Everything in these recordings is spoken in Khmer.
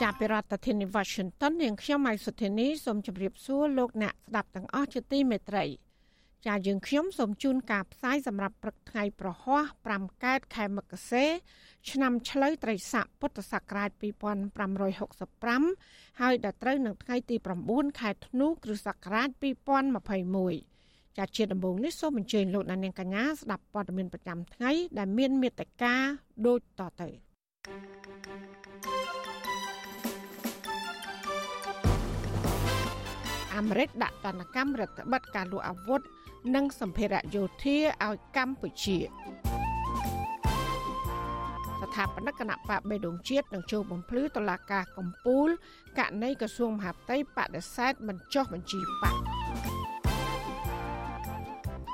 ចាប់ពីរដ្ឋធានី Washington នាងខ្ញុំម៉ៃសុធានីសូមជម្រាបសួរលោកអ្នកស្ដាប់ទាំងអស់ជាទីមេត្រីចាយើងខ្ញុំសូមជូនការផ្សាយសម្រាប់ព្រឹកថ្ងៃប្រហ័ស5កើតខែមករាឆ្នាំឆ្លូវត្រីស័កពុទ្ធសករាជ2565ហើយដល់ត្រូវនឹងថ្ងៃទី9ខែធ្នូគ្រិស្តសករាជ2021ចាជាដំបូងនេះសូមអញ្ជើញលោកអ្នកនាងកញ្ញាស្ដាប់ព័ត៌មានប្រចាំថ្ងៃដែលមានមេត្តាដូចតទៅ thank you អាមេរិកដាក់ទណ្ឌកម្មរដ្ឋបတ်ការលួចអាវុធនិងសម្ភារៈយោធាឲ្យកម្ពុជាស្ថាបនិកគណៈបកបេដងជាតិនឹងចូលបំភ្លឺតឡាការកម្ពុជាករណីក្រសួងមហាផ្ទៃបដិសេធមិនចុះបញ្ជីបក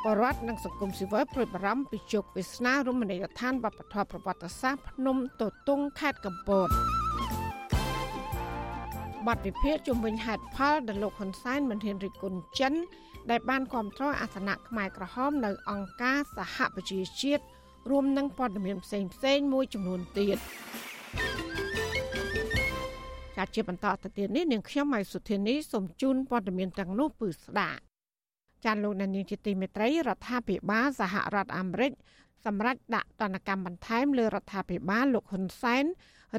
បរដ្ឋនិងសង្គមស៊ីវិលព្រួយបារម្ភពីជោគវាសនារមណីយដ្ឋានវប្បធម៌ប្រវត្តិសាស្ត្រភ្នំទទុងខេត្តកំពត បទវិភាគជំវិញហេតុផលដែលលោកហ៊ុនសែនមិនហ៊ានរិះគន់ចិន ដែលបានគ្រប់គ្រងអាសនៈខ្មែរក្រហមនៅអង្គការសហប្រជាជាតិរួមនឹងព័ត៌មានផ្សេងផ្សេងមួយចំនួនទៀតចាជាបន្តទៅទៀតនេះនាងខ្ញុំម៉ៃសុធានីសូមជូនព័ត៌មានទាំងនោះពឺស្ដាចាលោកនាងជាទីមេត្រីរដ្ឋាភិបាលសហរដ្ឋអាមេរិកសម្រាប់ដាក់ទណ្ឌកម្មបន្ថែមលើរដ្ឋាភិបាលលោកហ៊ុនសែន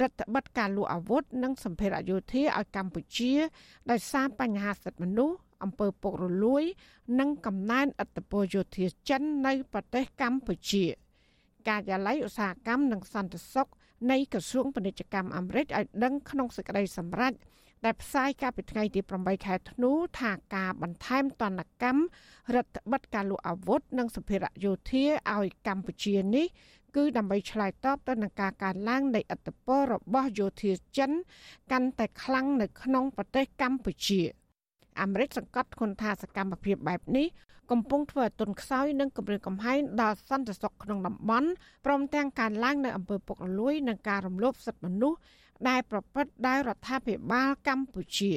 រដ្ឋបិទការលក់អាវុធនិងសម្ភារៈយោធាឲ្យកម្ពុជាដោយសារបញ្ហាសិទ្ធិមនុស្សអំពើពុករលួយ និងកំណែនឥទ្ធិពលយោធាចិននៅប្រទេសកម្ពុជា ការិយាល័យឧស្សាហកម្មនិងសន្តិសុខនៃក្រសួងពាណិជ្ជកម្មអាមេរិកឲ្យដឹងក្នុងសេចក្តីសម្រេចដែលផ្សាយកាលពីថ្ងៃទី8ខែធ្នូថាការបន្ថែមទណ្ឌកម្មរដ្ឋបិទការលក់អាវុធនិងសម្ភារៈយោធាឲ្យកម្ពុជានេះ គឺដើម្បីឆ្លើយតបទៅនឹងការកើនឡើងនៃឥទ្ធិពលរបស់យោធាចិន កាន់តែខ្លាំងនៅក្នុងប្រទេសកម្ពុជាអាមេរិកសង្កត់ធ្ងន់ថាសកម្មភាពបែបនេះកំពុងធ្វើឲ្យទុនខ្សោយនិងគម្រាមកំហែងដល់សន្តិសុខក្នុងតំបន់ព្រមទាំងការឡើងនៅអំពើពុករលួយនិងការរំលោភសិទ្ធិមនុស្សដែលប្រព្រឹត្តដោយរដ្ឋាភិបាលកម្ពុជា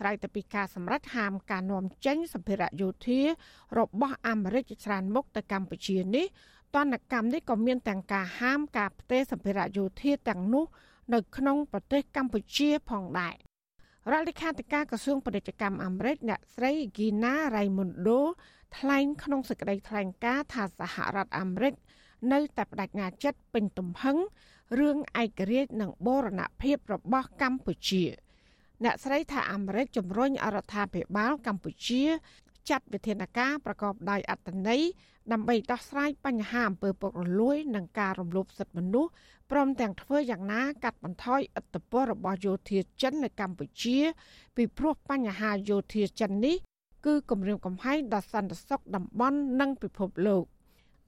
ក្រៅពីពីការសម្រេចហាមការនាំចេញសម្ភារៈយោធារបស់អាមេរិកច្រើនមុខទៅកម្ពុជានេះ ទណ្ឌកម្មនេះក៏មានទាំងការហាមការផ្ទេរសម្ភារៈយោធាទាំងនោះនៅក្នុងប្រទេសកម្ពុជាផងដែររដ្ឋលេខាធិការក្រសួងពាណិជ្ជកម្មអាមេរិកអ្នកស្រី Gina Raimondo ថ្លែងក្នុងសេចក្តីថ្លែងការណ៍ថាសហរដ្ឋអាមេរិកនៅតែបដិញ្ញាចិត្តពេញទំហឹងរឿងឯករាជ្យនិងបូរណភាពរបស់កម្ពុជា អ្នកស្រីថាអាមេរិកជំរុញអរដ្ឋាភិបាលកម្ពុជា ចាត់វិធានការប្រកបដោយអត្ថន័យដើម្បីដោះស្រាយបញ្ហាអំពើពុករលួយ និងការរំលោភសិទ្ធិមនុស្សព្រមទាំងធ្វើយ៉ាងណាកាត់បន្ថយឥទ្ធិពលរបស់យោធាចិននៅកម្ពុជា ពីព្រោះបញ្ហាយោធាចិននេះគឺគម្រាមកំហែងដល់សន្តិសុខតំបន់និងពិភពលោក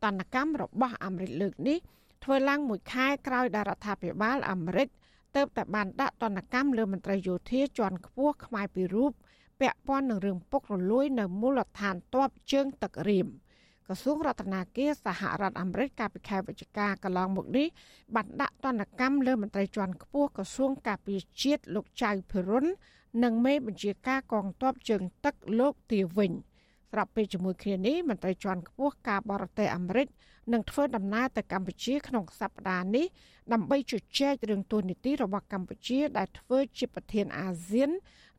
តនកម្មរបស់អាមេរិកលើកនេះធ្វើឡើងមួយខែក្រោយដែលរដ្ឋាភិបាលអាមេរិកទៅតែបានដាក់ទណ្ឌកម្មលើមន្ត្រីយោធាជាន់ខ្ពស់ខ្មែរពីររូប ពាក់ព័ន្ធនឹងរឿងពុករលួយនៅមូលដ្ឋានទ័ពជើងទឹករៀមក្រសួងរដ្ឋាភិបាលសហរដ្ឋអាមេរិកកាលពីខែវិច្ឆិកាកន្លងមកនេះបានដាក់ទណ្ឌកម្មលើមន្ត្រីជាន់ខ្ពស់ក្រសួងការពារជាតិលោកចៅភិរុននិងមេបញ្ជាការកងទ័ពជើងទឹកលោកទាវិញ ស្របពេលជាមួយគ្នានេះមន្ត្រីជាន់ខ្ពស់ការបរទេសអាមេរិកនឹងធ្វើដំណើរទៅកម្ពុជាក្នុងសប្តាហ៍នេះដើម្បីជជែករឿងទូនីតិរបស់កម្ពុជា ដែលធ្វើជាប្រធានអាស៊ាន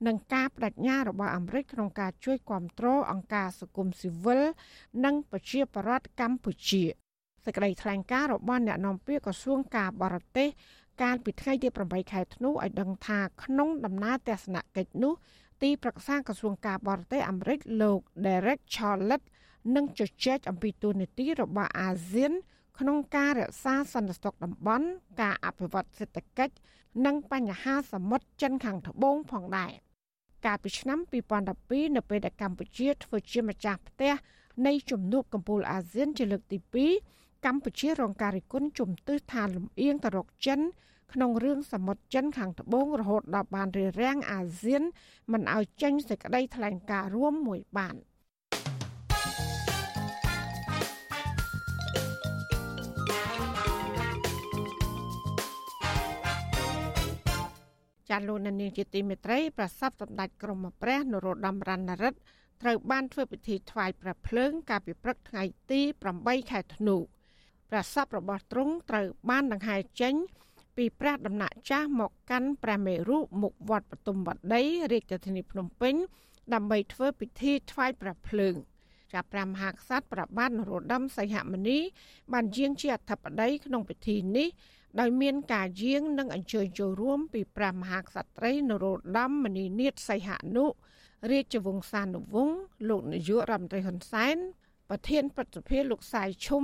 និងការបដិញ្ញារបស់អាមេរិកក្នុងការជួយគ្រប់គ្រងអង្គការសង្គមស៊ីវិលនិងប្រជាប្រដ្ឋកម្ពុជាសេចក្តីថ្លែងការណ៍របស់អ្នកនាំពាក្យក្រសួងការបរទេសកាលពីថ្ងៃទី8ខែធ្នូឲ្យដឹងថាក្នុងដំណើរទស្សនកិច្ចនោះ ទីប្រឹក្សាក្រសួងការបរទេសអាមេរិកលោក Derek Chollet នឹងជជែកអំពីទូនីតិរបស់អាស៊ាន ក្នុងការរក្សាសន្តិសុខតំបន់ការអភិវឌ្ឍសេដ្ឋកិច្ចនិងបញ្ហាសមុទ្រចិនខាងត្បូងផងដែរកាលពីឆ្នាំ2012នៅពេលដែលកម្ពុជាធ្វើជាម្ចាស់ផ្ទះនៃជំនួបកម្ពុជាអាស៊ានជាលើកទី2កម្ពុជារងការរិះគន់ជំទាស់ថាលំអៀងទៅរកចិន ក្នុងរឿងសមុទ្រចិនខាងត្បូងរហូតដល់បានរារាំងអាស៊ាន មិនឲ្យចេញសេចក្តីថ្លែងការណ៍រួមមួយបានចាលោកនាងជាទីមេត្រីប្រសពសម្ដេចក្រមព្រះនរោត្តមរណរដ្ឋត្រូវបានធ្វើពិធីថ្វាយព្រះភ្លើង កាលពីព្រឹកថ្ងៃទី8ខែធ្នូព្រះសពរបស់ទ្រង់ត្រូវបានដង្ហែចេញ ពីព្រះដំណាក់ចាស់មកកាន់ព្រះមេរុមុខវត្តបទុមវត្តដីរាជធានីភ្នំពេញ ដើម្បីធ្វើពិធីថ្វាយព្រះភ្លើងចាប់ព្រះមហាក្សត្រប្របាទនរោត្តមសីហមុនី បានយាងជាអធិបតីក្នុងពិធីនេះដោយមានការយាងនិងអញ្ជើញចូលរួមពីព្រះមហាក្សត្រីនរោត្តមមនីនាថសីហនុរាជវង្សានុវង្សលោកនាយករដ្ឋមន្ត្រីហ៊ុនសែនប្រធានប្រតិភិលោកសាយឈុំ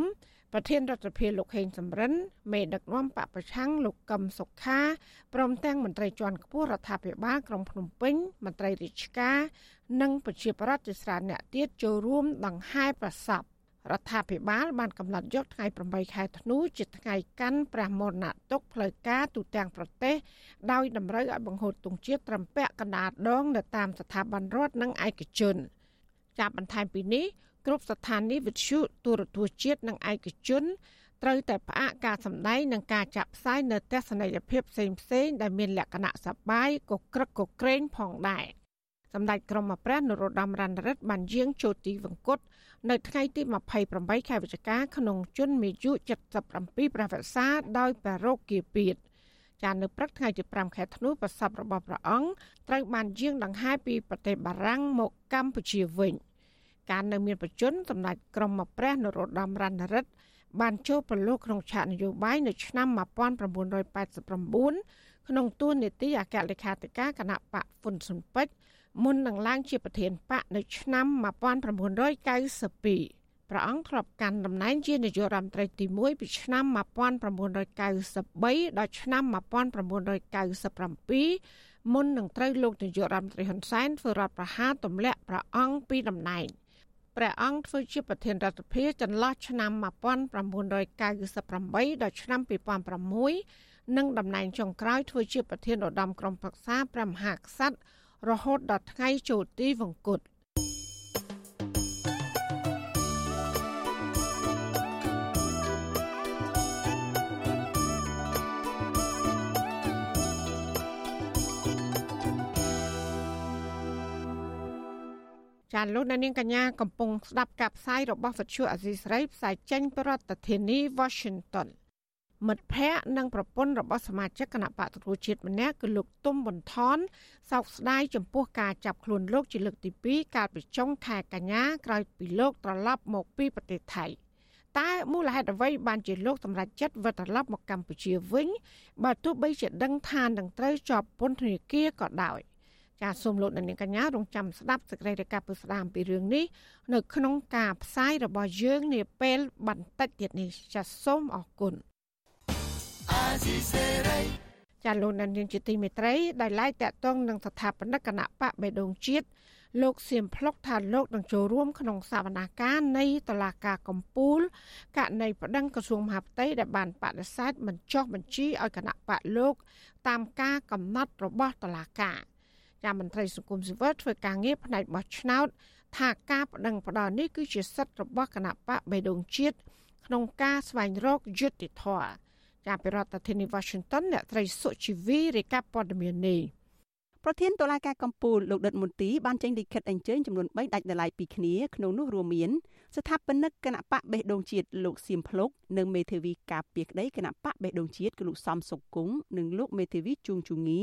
ប្រធានរដ្ឋាភិបាលលោកហេងសំរិនមេដឹកនាំបពប្រឆាំងលោកកឹមសុខាព្រមទាំងមន្ត្រីជាន់ខ្ពស់រដ្ឋាភិបាលក្រុងភ្នំពេញមន្ត្រីរាជការនិងប្រជាប្រដ្ឋជាច្រើនអ្នកទៀតចូលរួមដង្ហែប្រសពរដ្ឋាភិបាលបានកំណត់យកថ្ងៃ8ខែធ្នូជាថ្ងៃកាន់ព្រះមរណទុក្ខផ្លូវការទូទាំងប្រទេសដោយតម្រូវឲ្យបង្ហូតទង់ជាតិត្រឹមពាក់កណ្ដាលដងនៅតាមស្ថាប័នរដ្ឋនិងឯកជនចាប់បន្ថែមពីនេះ គ្រប់ស្ថានីយវិទ្យុទូរទស្សន៍ជាតិនិងឯកជនត្រូវតែផ្អាកការសម្ដែងនិងការចាក់ផ្សាយនៅទស្សនីយភាពផ្សេងៗដែលមានលក្ខណៈសប្បាយកក្រឹកកក្រែងផងដែរសម្ដេចក្រមព្រះនរោត្តមរណរដ្ឋបានយាងចូលទីវង្គតនៅថ្ងៃទី28ខែវិច្ឆិកាក្នុងជន្មាយុ77ព្រះវស្សាដោយប្រារព្ធគាពាធចាននៅព្រឹកថ្ងៃទី5ខែធ្នូប្រសពរបស់ព្រះអង្គត្រូវបានយាងដង្ហែពីប្រទេសបារាំងមកកម្ពុជាវិញ ការនៅមានបជនសម្ដេចក្រមព្រះនរោត្តមរណរដ្ឋបានចូលប្រឡូកក្នុងឆាកនយោបាយនៅឆ្នាំ1989ក្នុងទួនាទីអគ្គលេខាធិការគណៈបកហ្វុនស៊ុនពេជ្រមុននឹងឡើងជាប្រធានបកនៅឆ្នាំ1992ព្រះអង្គធ្លាប់កាន់តំណែងជានាយករដ្ឋមន្ត្រីទី1ពីឆ្នាំ1993ដល់ឆ្នាំ1997មុននឹងត្រូវលោកនាយករដ្ឋមន្ត្រីហ៊ុនសែនធ្វើរដ្ឋប្រហារទម្លាក់ព្រះអង្គពីតំណែង ព្រះអង្គធ្វើជាប្រធានរដ្ឋាភិបាលចន្លោះឆ្នាំ1998ដល់ឆ្នាំ2006និងតំណែងចុងក្រោយធ្វើជាប្រធានឧត្តមក្រុមប្រឹក្សាព្រះមហាក្សត្ររហូតដល់ថ្ងៃចូលទីវង្គត ចាលោកនាងកញ្ញាកំពុងស្ដាប់ការផ្សាយរបស់វិទ្យុអសីស្រីផ្សាយចេញពីរដ្ឋធានី Washington មិត្តភ័ក្តិនិងប្រពន្ធរបស់សមាជិកគណៈបកទទួលជាតិម្នាក់គឺលោកទុំបន្ថនសោកស្ដាយចំពោះការចាប់ខ្លួនលោកជាលើកទី2កាលពីចុងខែកញ្ញាក្រោយពីលោកត្រឡប់មកពីប្រទេសថៃតើមូលហេតុអ្វីបានជាលោកសម្រេចចិត្តវិលត្រឡប់មកកម្ពុជាវិញបើទោះបីជាដឹងថានឹងត្រូវជាប់ពន្ធនាគារក៏ដោយ ចាសសូមលោកអ្នកនាងកញ្ញារងចាំស្ដាប់សេចក្តីរាយការណ៍ពីស្ដាមពីរឿងនេះនៅក្នុងការផ្សាយរបស់យើងនាពេលបន្តិចទៀតនេះចាសសូមអរគុណចាលោកនាងជាទីមេត្រីដែលឡាយតាក់ទងនឹងស្ថាបនិកគណៈបកបេដងជាតិលោកសៀមភ្លុកថាលោកនឹងចូលរួមក្នុងសវនាការនៃតឡាការកម្ពុជាករណីប្តឹងក្រសួងមហាផ្ទៃដែលបានបដិសេធមិនចុះបញ្ជីឲ្យគណៈបកលោកតាមការកំណត់របស់តឡាការ ចាមន្ត្រីសង្គមស៊ីវិលធ្វើការងារផ្នែកបោះឆ្នោត ថាការប្តឹងផ្តល់នេះគឺជាសិទ្ធិរបស់គណៈបកបេដងជាតិក្នុងការស្វែងរកយុត្តិធម៌ចាប់ពីរដ្ឋធានី Washington អ្នកត្រីសុជីវីរាយការណ៍ព័ត៌មាននេះប្រធានតុលាការកំពូលលោកដិតមុនទីបានចេញលិខិតអញ្ជើញចំនួន3ដាច់ដライពីគ្នាក្នុងនោះរួមមាន ស្ថាបនិកគណៈបកបេះដូងជាតិលោកសៀមភ្លុកនិងមេធាវីការពារក្តីគណៈបកបេះដូងជាតិគឺលោកសំសុកគង់និងលោកមេធាវីជួងជូងី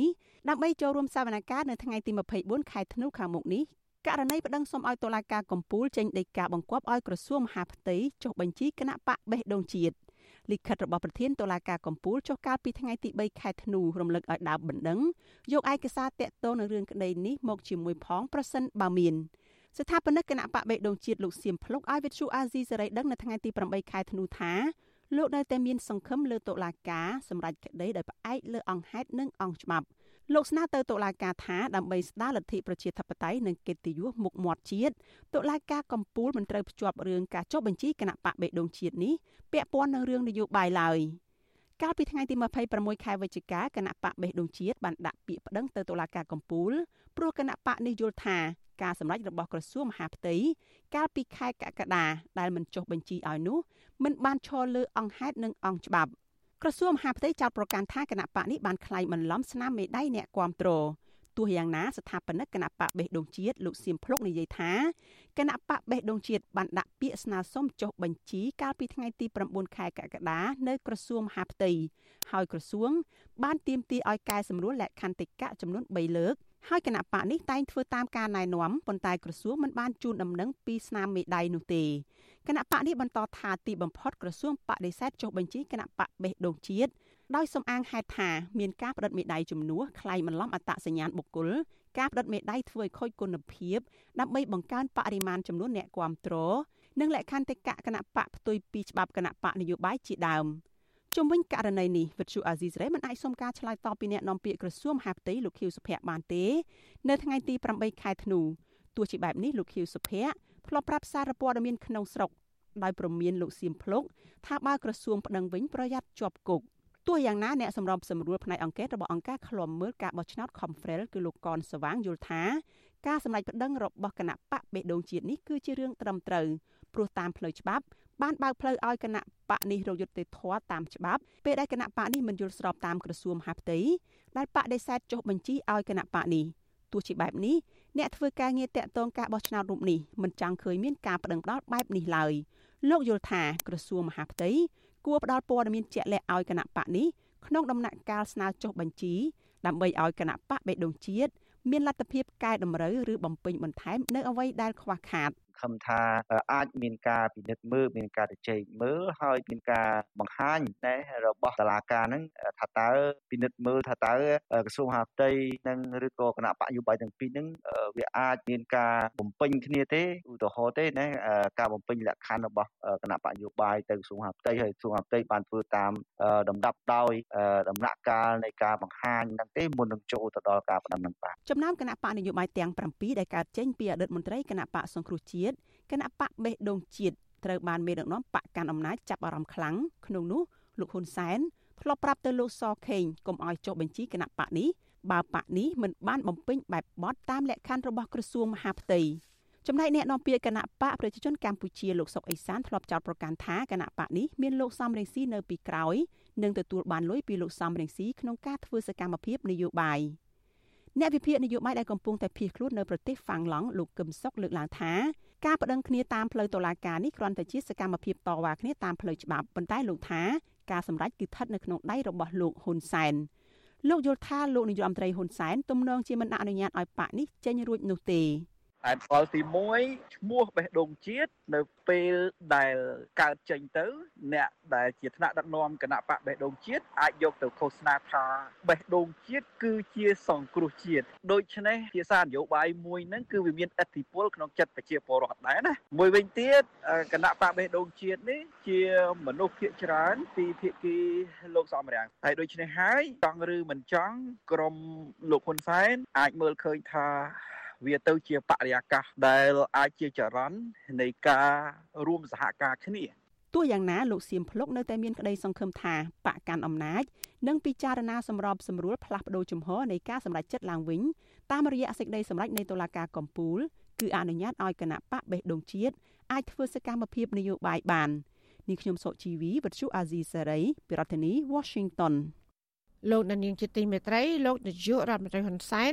ដើម្បីចូលរួមសវនកម្មនៅថ្ងៃទី24ខែធ្នូខាងមុខនេះករណីប្តឹងសុំឲ្យតុលាការកំពូលចេញដីកាបង្គាប់ឲ្យក្រសួងមហាផ្ទៃចុះបញ្ជីគណៈបកបេះដូងជាតិលិខិតរបស់ប្រធានតុលាការកំពូលចុះកាលពីថ្ងៃទី3ខែធ្នូរំលឹកឲ្យដើមបណ្ដឹងយកឯកសារតាក់ទងនឹងរឿងក្តីនេះមកជាមួយផងប្រសិនបើមាន ស្ថាបនិកគណៈបកបេដងជាតិលោកសៀមភ្លុកឲ្យវិទ្យុអាស៊ីសេរីដឹងនៅថ្ងៃទី8ខែធ្នូថាលោកនៅតែមានសង្ឃឹមលើតុលាការសម្រាប់ក្តីដោយផ្អែកលើអង្គហេតុនិងអង្គច្បាប់លោកស្នើទៅតុលាការថាដើម្បីស្ដារលទ្ធិប្រជាធិបតេយ្យនិងកិត្តិយសមុខមាត់ជាតិតុលាការកំពូលមិនត្រូវភ្ជាប់រឿងការចុះបញ្ជីគណៈបកបេដងជាតិនេះពាក់ព័ន្ធនឹងរឿងនយោបាយឡើយ កាលពីថ្ងៃទី26ខែវិច្ឆិកាគណៈបកបេះដូងជាតិបានដាក់ពាក្យប្តឹងទៅតុលាការកំពូលព្រោះគណៈបកនេះយល់ថាការសម្ដែងរបស់ក្រសួងមហាផ្ទៃកាលពីខែកក្កដាដែលមិនចុះបញ្ជីឲ្យនោះមិនបានឈរលើអង្គហេតុនិងអង្គច្បាប់ក្រសួងមហាផ្ទៃចោទប្រកាន់ថាគណៈបកនេះបានក្លែងបន្លំស្នាមមេដៃអ្នកគាំទ្រ ទោះយ៉ាងណាស្ថាបនិកគណៈបកបេះដូងជាតិលោកសៀមភ្លុកនិយាយថាគណៈបកបេះដូងជាតិបានដាក់ពាក្យស្នើសុំចុះបញ្ជីកាលពីថ្ងៃទី9ខែកក្កដានៅក្រសួងមហាផ្ទៃហើយក្រសួង បានទាមទារឲ្យកែសម្រួលលក្ខន្តិកៈចំនួន3លើកហើយគណៈបកនេះតែងធ្វើតាមការណែនាំប៉ុន្តែក្រសួងមិនបានជូនដំណឹងពីស្នាមមេដៃនោះទេគណៈបកនេះបន្តថាទីបំផុតក្រសួងបដិសេធចុះបញ្ជីគណៈបកបេះដូងជាតិ ដោយសំអាងហេតុថាមានការបដិមេដៃជំនួសខ្លែងបន្លំអត្តសញ្ញាណបុគ្គលការបដិមេដៃធ្វើឲ្យខូចគុណភាពដើម្បីបង្កើនបរិមាណចំនួនអ្នកគាំទ្រនិងលក្ខខណ្ឌតិកៈគណៈបកផ្ទុយពីច្បាប់គណៈបកនយោបាយជាដើមជុំវិញករណីនេះវិទ្យុអាស៊ីសេរីមិនអាចសុំការឆ្លើយតបពីអ្នកនាំពាក្យក្រសួងមហាផ្ទៃលោកខៀវសុភ័ក្របានទេនៅថ្ងៃទី8ខែធ្នូទោះជាបែបនេះលោកខៀវសុភ័ក្រធ្លាប់ប្រាប់សារព័ត៌មានក្នុងស្រុកដោយប្រមានលោកសៀមភ្លុកថាបើក្រសួងប្តឹងវិញប្រយ័ត្នជាប់គុក។ ទោះយ៉ាងណាអ្នកសម្របសម្រួលផ្នែកអង្គការរបស់អង្គការឃ្លាំមើលការបោះឆ្នោត Confrel គឺលោកកនសវាងយល់ថាការសម្ដែងប្តឹងរបស់គណៈបកបេះដូងជាតិនេះគឺជារឿងត្រឹមត្រូវព្រោះតាមផ្លូវច្បាប់បានបើកផ្លូវឲ្យគណៈបកនេះរកយុត្តិធម៌តាមច្បាប់ពេលដែលគណៈបកនេះមិនយល់ស្របតាមក្រសួងមហាផ្ទៃដែលបដិសេធចុះបញ្ជីឲ្យគណៈបកនេះទោះជាបែបនេះអ្នកធ្វើការងារតាក់ទងការបោះឆ្នោតរូបនេះមិនចង់ឃើញមានការប្តឹងផ្តល់បែបនេះឡើយលោកយល់ថាក្រសួងមហាផ្ទៃ គួរផ្តល់ព័ត៌មានជាក់លាក់ឲ្យគណៈបកនេះក្នុងដំណាក់កាលស្នើចុះបញ្ជី ដើម្បីឲ្យគណៈបកបេដងជាតិមានលទ្ធភាពកែតម្រូវឬបំពេញបន្ថែមនៅអ្វីដែលខ្វះខាត ខំថាអាចមានការពិនិត្យមើលមានការជជែកមើលហើយមានការបង្ហាញណែរបស់តឡាការហ្នឹងថាតើពិនិត្យមើលថាតើក្រសួងហាផ្ទៃនិងឬក៏គណៈបកយោបាយទាំងពីរហ្នឹងវាអាចមានការបំពេញគ្នាទេឧទាហរណ៍ទេណាការបំពេញលក្ខខណ្ឌរបស់គណៈបកយោបាយទៅក្រសួងហាផ្ទៃហើយក្រសួងហាផ្ទៃបានធ្វើតាមដំដាប់ដោយដំណាក់កាលនៃការបង្ហាញហ្នឹងទេមុននឹងចូលទៅដល់ការផ្ដំនឹងបាទចំណោមគណៈបកនយោបាយទាំង7ដែលកើតចេញពីអតីតមន្ត្រីគណៈបកសង្គ្រោះជាតិគណៈបកបេះដូងជាតិត្រូវបានមេដឹកនាំបកកាន់អំណាចចាប់អារម្មណ៍ខ្លាំងក្នុងនោះលោកហ៊ុនសែនធ្លាប់ប្រាប់ទៅលោកសខេងកុំឲ្យចុះបញ្ជីគណៈបកនេះបើបកនេះមិនបានបំពេញបែបបទតាមលក្ខខណ្ឌរបស់ក្រសួងមហាផ្ទៃចំណែកអ្នកនាំពាក្យគណៈបកប្រជាជនកម្ពុជាលោកសុកអេសានធ្លាប់ចោទប្រកាន់ថាគណៈបកនេះមានលោកសំរងស៊ីនៅពីក្រោយនិងទទួលបានលុយពីលោកសំរងស៊ីក្នុងការធ្វើសកម្មភាពនយោបាយអ្នកវិភាគនយោបាយដែលកំពុងតែភៀសខ្លួននៅប្រទេសហ្វាំងឡង់លោកកឹមសុខលើកឡើងថា ការប្តឹងគ្នាតាមផ្លូវតុលាការនេះគ្រាន់តែជាសកម្មភាពតវ៉ាគ្នាតាមផ្លូវច្បាប់ប៉ុន្តែលោកថាការសម្រេចគឺស្ថិតនៅក្នុងដៃរបស់លោកហ៊ុនសែនលោកយល់ថាលោកនាយករដ្ឋមន្ត្រីហ៊ុនសែនទំនងជាមិនអនុញ្ញាតឲ្យបកនេះចេញរួចនោះទេ ហេតុផលទី1ឈ្មោះបេះដូងជាតិនៅពេលដែលកើតចេញទៅ អ្នកដែលជាថ្នាក់ដឹកនាំគណៈបកបេះដូងជាតិអាចយកទៅឃោសនាថាបេះដូងជាតិគឺជាសង្គ្រោះជាតិដូច្នេះភាសានយោបាយមួយហ្នឹងគឺវាមានឥទ្ធិពលក្នុងចិត្តប្រជាពលរដ្ឋដែរណាមួយវិញទៀតគណៈបកបេះដូងជាតិនេះជាមនុស្សភាគច្រើនពីភាគីលោកសំរាំងហើយដូច្នេះហើយចង់ឬមិនចង់ក្រមលោកហ៊ុនសែនអាចមើលឃើញថា វាទៅជាបរិយាកាសដែលអាចជាចរន្តនៃការរួមសហការគ្នាទោះយ៉ាងណាលោកសៀមភ្លុកនៅតែមានក្តីសង្ឃឹមថាបកកាន់អំណាចនឹងពិចារណាសម្របសម្រួលផ្លាស់ប្តូរជំហរនៃការសម្រេចចិត្តឡើងវិញតាមរយៈសេចក្តីសម្រេចនៃតុលាការកំពូលគឺអនុញ្ញាតឲ្យគណៈបកបេះដូងជាតិអាចធ្វើសកម្មភាពនយោបាយបាននេះខ្ញុំសុជីវីវិទ្យុអាស៊ីសេរីពីរដ្ឋធានី Washington លោកនាងជាទីមេត្រីលោកនាយករដ្ឋមន្ត្រីហ៊ុនសែន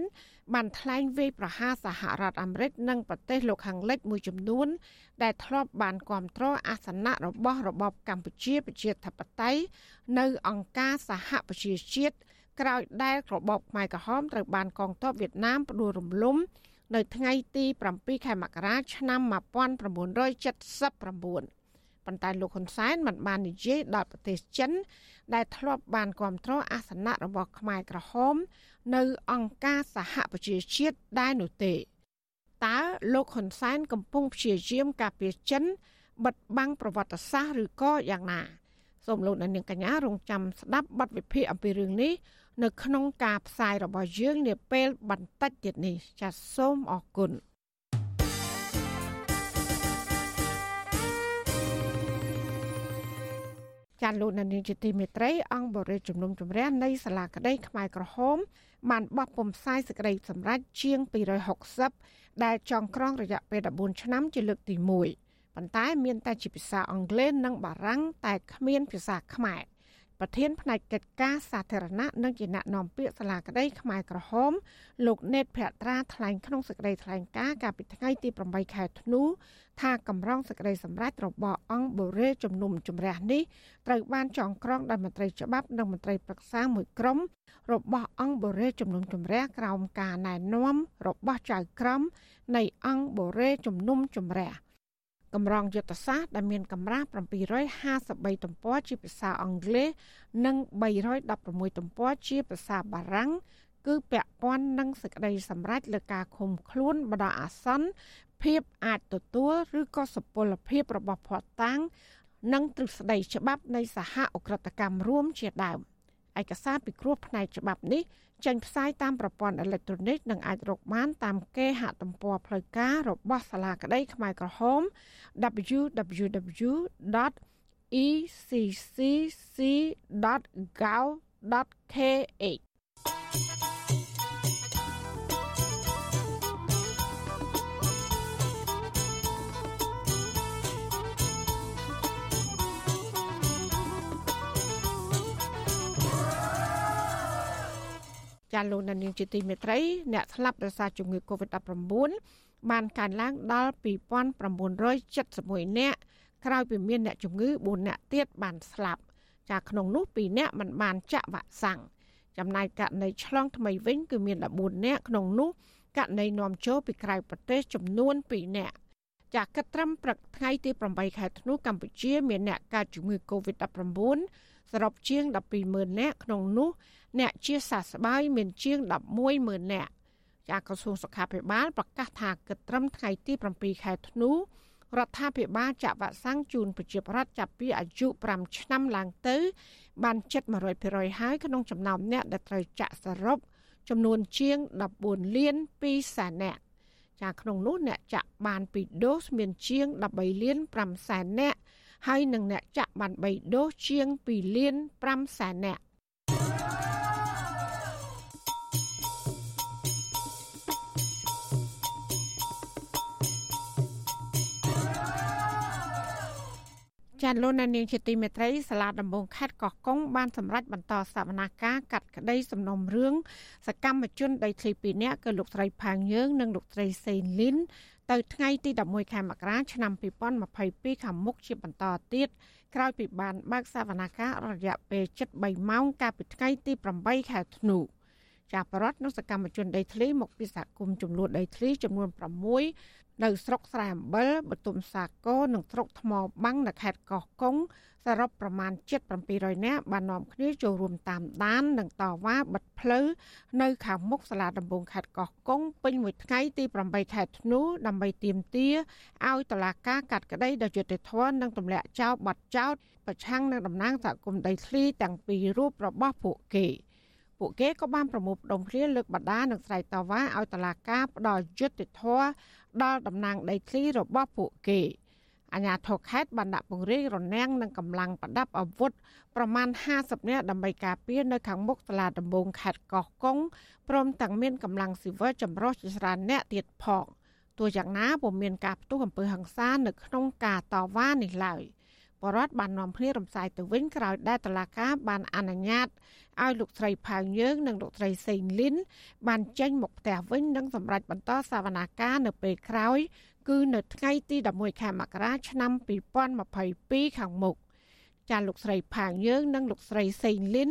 បានថ្លែងវាយប្រហារសហរដ្ឋអាមេរិកនិងប្រទេសលោកខាងលិចមួយចំនួន ដែលធ្លាប់បានគ្រប់គ្រងអាសនៈរបស់របបកម្ពុជាប្រជាធិបតេយ្យនៅអង្គការសហប្រជាជាតិក្រោយដែលរបបខ្មែរក្រហមត្រូវបានកងទ័ពវៀតណាមផ្ដួលរំលំ នៅថ្ងៃទី7ខែមករាឆ្នាំ1979 ប៉ុន្តែលោកហ៊ុនសែនមិនបាននិយាយដល់ប្រទេសចិន ដែលធ្លាប់បានគ្រប់គ្រងអាសនៈរបស់ខ្មែរក្រហម នៅអង្គការសហប្រជាជាតិដែរនោះទេតើលោកហ៊ុនសែនកំពុងព្យាយាមការពារចិនបិទបាំងប្រវត្តិសាស្ត្រឬក៏យ៉ាងណាសូមលោកអ្នកនាងកញ្ញារងចាំស្ដាប់បទវិភាគអំពីរឿងនេះនៅក្នុងការផ្សាយរបស់យើងនាពេលបន្តិចទៀតនេះចាសសូមអរគុណ ចាលោកនានីជាទីមេត្រីអង្គបរិយាជំនុំជម្រះនៃសាលាក្តីខ្មែរក្រហមបានបោះពុំផ្សាយសេចក្តីសម្រេចជាង260ដែលចងក្រងរយៈពេល14ឆ្នាំជាលើកទី1ប៉ុន្តែមានតែជាភាសាអង់គ្លេសនិងបារាំងតែគ្មានភាសាខ្មែរ ប្រធានផ្នែកកិច្ចការសាធារណៈនិងជាអ្នកនាំពាក្យសាលាក្តីខ្មែរក្រហមលោកណេតភក្ត្រាថ្លែងក្នុងសេចក្តីថ្លែងការណ៍កាលពីថ្ងៃទី8ខែធ្នូថាកម្រងសេចក្តីសម្រេចរបស់អង្គបូរេជំនុំជម្រះនេះត្រូវបានចងក្រងដោយមន្ត្រីច្បាប់និងមន្ត្រីប្រឹក្សាមួយក្រុមរបស់អង្គបូរេជំនុំជម្រះក្រោមការណែនាំរបស់ចៅក្រមនៃអង្គបូរេជំនុំជម្រះ កម្រងយុទ្ធសាស្ត្រដែលមានកម្រាស់753ទំព័រជាភាសាអង់គ្លេសនិង316ទំព័រជាភាសាបារាំងគឺពាក់ព័ន្ធនឹងសេចក្តីសម្រេចលើការឃុំខ្លួនបដអាសន្នភាពអាចទទួលឬក៏សុពលភាពរបស់ភ័ស្តុតាងនិងទ្រឹស្ដីច្បាប់នៃសហអក្រិតកម្មរួមជាដើម ឯកសារពិគ្រោះផ្នែកច្បាប់នេះចេញផ្សាយតាមប្រព័ន្ធអេឡិចត្រូនិកនិងអាចរកបានតាមគេហទំព័រផ្លូវការរបស់សាលាក្តីខ្មែរក្រហម www.eccc.gov.kh ចាលោកនានីជាទីមេត្រី អ្នកស្លាប់ដោយសារជំងឺ Covid-19 បានកើនឡើងដល់2971នាក់ក្រោយពីមានអ្នកជំងឺ4នាក់ទៀតបានស្លាប់ចាក្នុងនោះ2នាក់មិនបានចាក់វ៉ាក់សាំងចំណែកករណីឆ្លងថ្មីវិញគឺមាន14នាក់ក្នុងនោះករណីនាំចូលពីក្រៅប្រទេសចំនួន2នាក់ចាគិតត្រឹមព្រឹកថ្ងៃទី8ខែធ្នូកម្ពុជា មានអ្នកកើតជំងឺ Covid-19 សរុបជាង120,000នាក់ក្នុងនោះអ្នកជាសះស្បើយមានជាង110,000នាក់ចាក្រសួងសុខាភិបាលប្រកាសថាគិតត្រឹមថ្ងៃទី7ខែធ្នូរដ្ឋាភិបាលចាក់វ៉ាក់សាំងជូនប្រជាពលរដ្ឋចាប់ពីអាយុ5ឆ្នាំឡើងទៅ បានជិត100%ហើយក្នុងចំណោមអ្នកដែលត្រូវចាក់សរុបចំនួនជាង14លាន2សែននាក់ចាក្នុងនោះអ្នកចាក់បាន2ដូសមានជាង13លាន5សែននាក់ ហើយនិងអ្នកចាក់បាន3ដូសជាង2លាន5សែននាក់ចាលោកនាងជាទីមេត្រីសាលាដំបងខេត្តកោះកុងបានសម្រេចបន្តសវនាការកាត់ក្តីសំណុំរឿងសកម្មជនដីធ្លី2នាក់គឺលោកស្រីផាងយើងនិងលោកស្រីសេនលីន ទៅថ្ងៃទី11ខែមករាឆ្នាំ2022ខាងមុខជាបន្តទៀតក្រោយពីបានបើកសវនាការរយៈពេល73ម៉ោងកាលពីថ្ងៃទី8ខែធ្នូចាបរដ្ឋនិងសកម្មជនដីធ្លីមកពីសហគមន៍ចំនួនដីធ្លីចំនួន6នៅស្រុកស្រែអំបិលបទុមសាគរនិងស្រុកថ្មបាំងនៅខេត្តកោះកុង សរុបប្រមាណ700នាក់បាននាំគ្នាចូលរួមតាមដាននិងតវ៉ាបិទផ្លូវនៅខាងមុខសាលាដំបងខេត្តកោះកុងពេញមួយថ្ងៃទី8ខែធ្នូដើម្បីទាមទារឲ្យតុលាការកាត់ក្តីដោយយុត្តិធម៌និងទម្លាក់ចោលបទចោទប្រឆាំងនឹងតំណាងសហគមន៍ដីធ្លីទាំងពីររូបរបស់ពួកគេ។ពួកគេក៏បានប្រមូលផ្ដុំគ្នាលើកបដានិងស្រែកតវ៉ាឲ្យតុលាការផ្ដល់យុត្តិធម៌ដល់តំណាងដីធ្លីរបស់ពួកគេ អាញាធរខេត្តបានដាក់ពង្រាយរនាំងនិងកម្លាំងប្រដាប់អាវុធប្រមាណ50នាក់ដើម្បីការពារនៅខាងមុខសាលាដំបងខេត្តកោះកុងព្រមទាំងមានកម្លាំងស៊ីវិលចម្រុះជាច្រើនអ្នកទៀតផងទោះយ៉ាងណាពុំមានការផ្ទុះអំពើហិង្សានៅក្នុងការតវ៉ានេះឡើយ។បរដ្ឋបាននាំគ្នារំសាយទៅវិញក្រោយដែលតឡាកាបានអនុញ្ញាតឲ្យលោកស្រីផៅយើងនិងលោកស្រីសេងលីនបានចេញមកផ្ទះវិញនិងសម្រេចបន្តសវនាការនៅពេលក្រោយ គឺនៅថ្ងៃទី11ខែមករាឆ្នាំ2022ខាងមុខចាលោកស្រីផាងយើងនិងលោកស្រីសេងលីន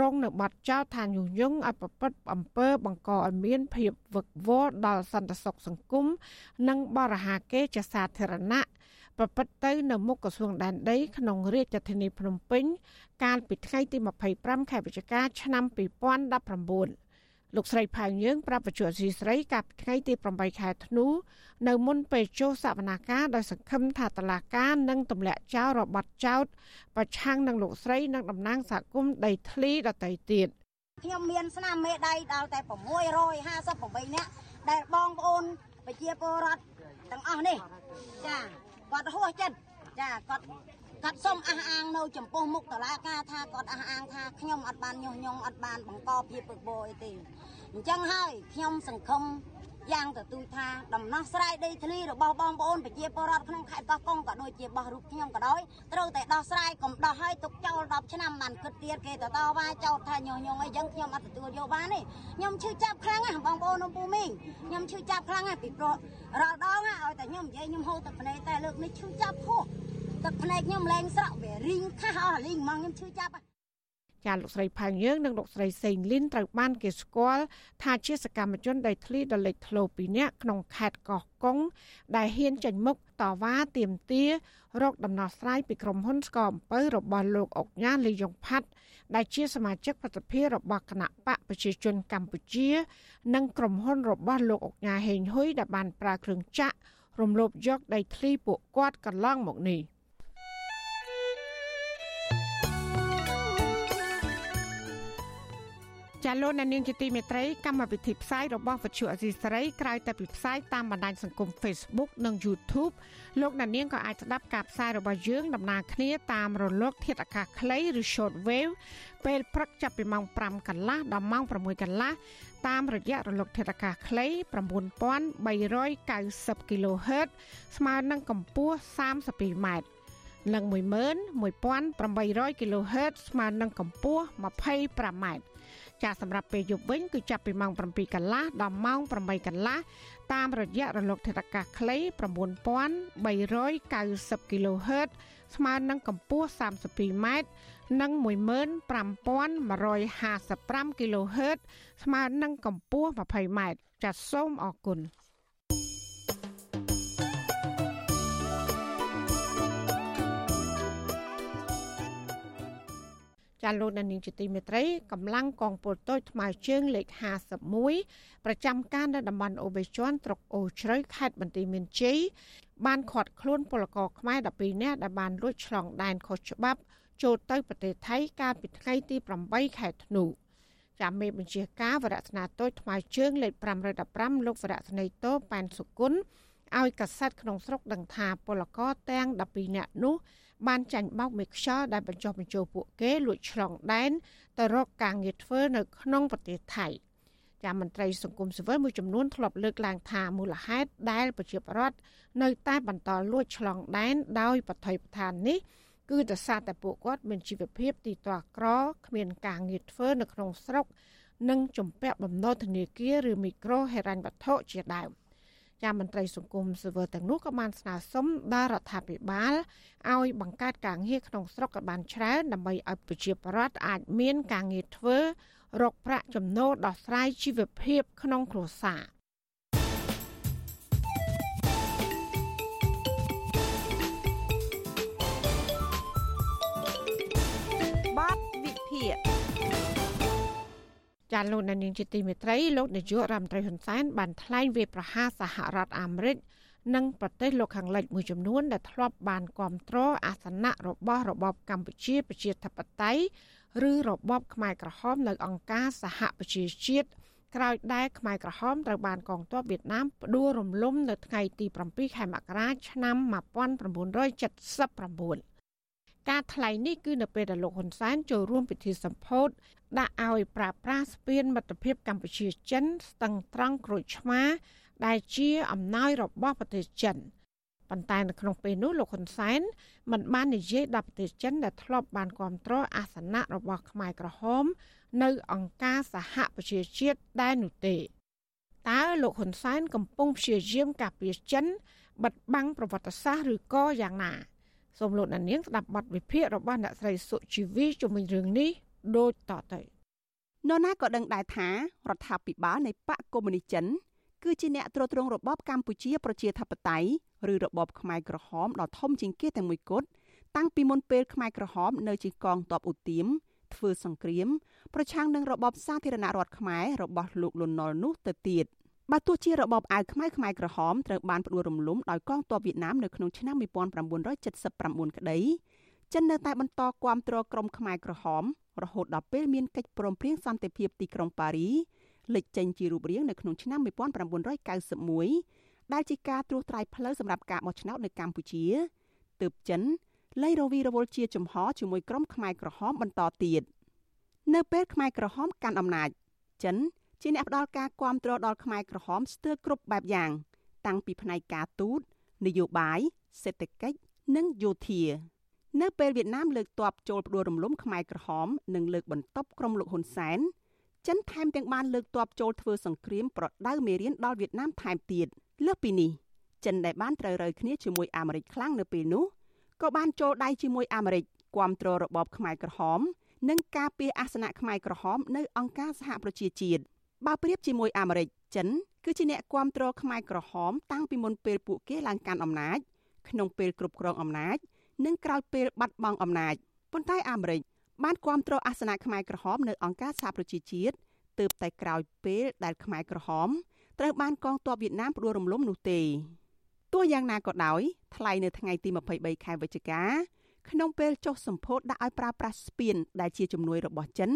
រងនៅបាត់ចោលថាញុះញង់ឲ្យប្រព្រឹត្តអំពើបង្កឲ្យមានភាពវឹកវរដល់សន្តិសុខសង្គមនិងបរិហាកេរ្តិ៍សាធារណៈប្រព្រឹត្តទៅនៅមុខក្រសួងដែនដីក្នុងរាជធានីភ្នំពេញកាលពីថ្ងៃទី25ខែវិច្ឆិកាឆ្នាំ2019 លោកស្រីផៅយើងប្រាប់បច្ចុប្បន្នស៊ីស្រីកាលពីថ្ងៃទី8ខែធ្នូនៅមុនពេលចូលសវនាការដោយសង្ឃឹមថាតឡាការនឹងទម្លាក់ចោលរបត់ចោតប្រឆាំងនឹងលោកស្រីនិងតំណាងសហគមន៍ដីធ្លីដទៃទៀតខ្ញុំមានស្នាមមេដៃដល់តែ658នាក់ដែលបងប្អូនប្រជាពលរដ្ឋទាំងអស់នេះចាគាត់ហួសចិត្តចាគាត់ គាត់សុំអះអាងនៅចំពោះមុខតឡាការថាគាត់អះអាងថាខ្ញុំអត់បានញុះញង់អត់បានបង្កភាពពឹកបោអីទេអញ្ចឹងហើយខ្ញុំសង្ឃឹមយ៉ាងទទូចថាដំណោះស្រាយដីធ្លីរបស់បងប្អូនប្រជាពលរដ្ឋក្នុងខេត្តកោះកុងក៏ដូចជារបស់រូបខ្ញុំក៏ដោយត្រូវតែដោះស្រាយកុំដោះឲ្យទុកចោល10ឆ្នាំបានគិតទៀតគេទៅតវ៉ាចោលថាញុះញង់អីចឹងខ្ញុំអត់ទទួលយកបានទេខ្ញុំឈឺចាប់ខ្លាំងណាស់បងប្អូននៅពូមីងខ្ញុំឈឺចាប់ខ្លាំងណាស់ពីព្រោះរាល់ដងឲ្យតែខ្ញុំនិយាយខ្ញុំហូរទឹកភ្នែកតែលើកនេះឈឺចាប់ខុស ទឹកភ្នែកខ្ញុំលែងស្រក់វារីងខាស់អស់រីងហ្មងខ្ញុំឈឺចាប់ចាលោកស្រីផៅយើងនិងលោកស្រីសេងលីនត្រូវបានគេស្គាល់ថាជាសកម្មជនដីធ្លីដ៏លេចធ្លោពីរនាក់ក្នុងខេត្តកោះកុងដែលហ៊ានចេញមុខតវ៉ាទាមទាររកដំណោះស្រាយពីក្រុមហ៊ុនស្កអំពៅរបស់លោកអុកញ៉ាលីយ៉ុងផាត់ដែលជាសមាជិកប្រតិភិរបស់គណៈបកប្រជាជនកម្ពុជា និងក្រុមហ៊ុនរបស់លោកអុកញ៉ាហេងហ៊ុយដែលបានប្រើគ្រឿងចាក់រំលោភយកដីធ្លីពួកគាត់កន្លងមកនេះ ចាលោកអ្នកនាងជាទីមេត្រីកម្មវិធីផ្សាយរបស់វិទ្យុអសីសេរីក្រៅតែពីផ្សាយតាមបណ្ដាញសង្គម Facebook និង YouTube លោកអ្នកនាងក៏អាចស្ដាប់ការផ្សាយរបស់យើងដំណើរគ្នាតាមរលក ធាតុអាកាសខ្លីឬ Short Wave ពេលព្រឹកចាប់ពីម៉ោង5កន្លះដល់ម៉ោង6កន្លះតាមរយៈរលកធាតុអាកាសខ្លី9390 kHz ស្មើនឹងកម្ពស់ 32ម៉ែត្រនិង11800 kHz ស្មើនឹងកម្ពស់ 25ម៉ែត្រ ចាសម្រាប់ពេលយប់វិញគឺចាប់ពីម៉ោង7កន្លះដល់ម៉ោង8កន្លះតាមរយៈរលកធាតុអាកាសខ្លី9390 kHz ស្មើនឹងកម្ពស់ 32ម៉ែត្រនិង15155 kHz ស្មើនឹងកម្ពស់ 20ម៉ែត្រចាសសូមអរគុណ ចាលោកដានីងជាទីមេត្រីកម្លាំងកងពលតូចថ្មើរជើងលេខ51ប្រចាំការនៅតំបន់អូបេជន់ត្រុកអូជ្រៅខេត្តបន្ទាយមានជ័យបានឃាត់ខ្លួនពលករខ្មែរ12នាក់ដែលបានលួចឆ្លងដែនខុសច្បាប់ចូលទៅប្រទេសថៃកាលពីថ្ងៃទី8ខែធ្នូចាំមេបញ្ជាការវរៈស្នាតូចថ្មើរជើងលេខ515លោកវរៈស្នេតោប៉ែនសុគន្ធឲ្យកាសែតក្នុងស្រុកដឹងថាពលករទាំង12នាក់នោះ បានចាញ់បោកមេខ្យល់ដែលបញ្ចុះបញ្ចូលពួកគេលួចឆ្លងដែនទៅរកការងារធ្វើនៅក្នុងប្រទេសថៃចាមន្ត្រីសង្គមស៊ីវិលមួយចំនួនធ្លាប់លើកឡើងថាមូលហេតុដែលប្រជាពលរដ្ឋនៅតែបន្តលួចឆ្លងដែនដោយបថុយបឋាននេះគឺដោយសារតែពួកគាត់មានជីវភាពទីទាស់ក្រគ្មានការងារធ្វើនៅក្នុងស្រុកនិងជំពាក់បំណុលធនាគារឬមីក្រូហិរញ្ញវត្ថុជាដើម ចាមន្ត្រីសង្គមស៊ីវិលទាំងនោះក៏បានស្នើសុំដល់រដ្ឋាភិបាលឲ្យបង្កើតការងារក្នុងស្រុកឲ្យបានច្រើនដើម្បីឲ្យប្រជាពលរដ្ឋអាចមានការងារធ្វើរកប្រាក់ចំណូលដោះស្រាយជីវភាពក្នុងគ្រួសារ ចាលោកនាងជាទីមេត្រីលោកនាយករដ្ឋមន្ត្រីហ៊ុនសែនបានថ្លែងវាប្រហារសហរដ្ឋអាមេរិកនិងប្រទេសលោកខាងលិចមួយចំនួនដែលធ្លាប់បានគ្រប់គ្រងអាសនៈរបស់របបកម្ពុជាប្រជាធិបតេយ្យឬរបបខ្មែរក្រហមនៅអង្គការសហប្រជាជាតិក្រោយដែលខ្មែរក្រហមត្រូវបានកងទ័ពវៀតណាមផ្ដួលរំលំនៅថ្ងៃទី7ខែមករាឆ្នាំ1979 ការថ្លែងនេះគឺនៅពេលដែលលោកហ៊ុនសែនចូលរួមពិធីសម្ពោធដាក់ឲ្យប្រាប្រាស្ពានមិត្តភាពកម្ពុជាចិនស្ទឹងត្រង់ក្រូចឆ្មាដែលជាអំណោយរបស់ប្រទេសចិនប៉ុន្តែនៅក្នុងពេលនោះលោកហ៊ុនសែនមិនបាននិយាយដល់ប្រទេសចិនដែលធ្លាប់បានគ្រប់គ្រងអាសនៈរបស់ខ្មែរក្រហម នៅអង្គការសហប្រជាជាតិដែរនោះទេតើលោកហ៊ុនសែនកំពុងព្យាយាមការពារចិនបិទបាំងប្រវត្តិសាស្ត្រឬក៏យ៉ាងណា សូមលោកអ្នកនាងស្ដាប់បទវិភាគរបស់អ្នកស្រីសុជីវីជុំវិញរឿងនេះដូចតទៅនរណាក៏ដឹងដែរថារដ្ឋាភិបាលនៃបកកុម្មុយនីសចិនគឺជាអ្នកទ្រទ្រង់របបកម្ពុជាប្រជាធិបតេយ្យឬរបបខ្មែរក្រហមដ៏ធំជាងគេតែមួយគត់តាំងពីមុនពេលខ្មែរក្រហមនៅជាកងទ័ពឧទាមធ្វើសង្គ្រាមប្រឆាំងនឹងរបបសាធារណរដ្ឋខ្មែររបស់លោកលន់នល់នោះទៅទៀត។ បើទោះជារបបអាវខ្មៅខ្មែរក្រហមត្រូវបានផ្ដួលរំលំដោយកងទ័ពវៀតណាមនៅក្នុងឆ្នាំ1979ក្តីចិននៅតែបន្តគាំទ្រក្រុមខ្មែរក្រហមរហូតដល់ពេលមានកិច្ចព្រមព្រៀងសន្តិភាពទីក្រុងប៉ារីលេចចេញជារូបរាងនៅក្នុងឆ្នាំ1991ដែលជាការត្រួសត្រាយផ្លូវសម្រាប់ការបោះឆ្នោតនៅកម្ពុជាទើបចិនលៃរវីរវល់ជាចំហជាមួយក្រុមខ្មែរក្រហមបន្តទៀតនៅពេលខ្មែរក្រហមកាន់អំណាចចិន ជាអ្នកផ្ដល់ការគ្រប់គ្រងដល់ខ្មែរក្រហមស្ទើរគ្រប់បែបយ៉ាង តាំងពីផ្នែកការទូតនយោបាយសេដ្ឋកិច្ចនិងយោធានៅពេលវៀតណាមលើកទ័ពចូលផ្ដួលរំលំខ្មែរក្រហមនិងលើកបន្ទប់ក្រុមលោកហ៊ុនសែនចិនថែមទាំងបានលើកទ័ពចូលធ្វើសង្គ្រាមប្រដៅមេរៀនដល់វៀតណាមថែមទៀតលើសពីនេះចិនដែលបានត្រូវរើគ្នាជាមួយអាមេរិកខ្លាំងនៅពេលនោះក៏បានចូលដៃជាមួយអាមេរិកគ្រប់គ្រងរបបខ្មែរក្រហម និងការពារអាសនៈខ្មែរក្រហមនៅអង្គការសហប្រជាជាតិ បើប្រៀបជាមួយអាមេរិកចិនគឺជាអ្នកគ្រប់គ្រងខ្មែរក្រហម តាំងពីមុនពេលពួកគេឡើងកាន់អំណាចក្នុងពេលគ្រប់គ្រងអំណាច និងក្រោយពេលបាត់បង់អំណាចប៉ុន្តែអាមេរិកបានគ្រប់គ្រងអាសនៈខ្មែរក្រហមនៅអង្គការសហប្រជាជាតិទើបតែក្រោយពេលដែលខ្មែរក្រហមត្រូវបានកងទ័ពវៀតណាមផ្ដួលរំលំនោះទេទោះយ៉ាងណាក៏ដោយថ្លៃនៅថ្ងៃទី23ខែវិច្ឆិកាក្នុងពេលចុះសម្ពោធដាក់ឲ្យប្រើប្រាស់ស្ពានដែលជាជំនួយរបស់ចិន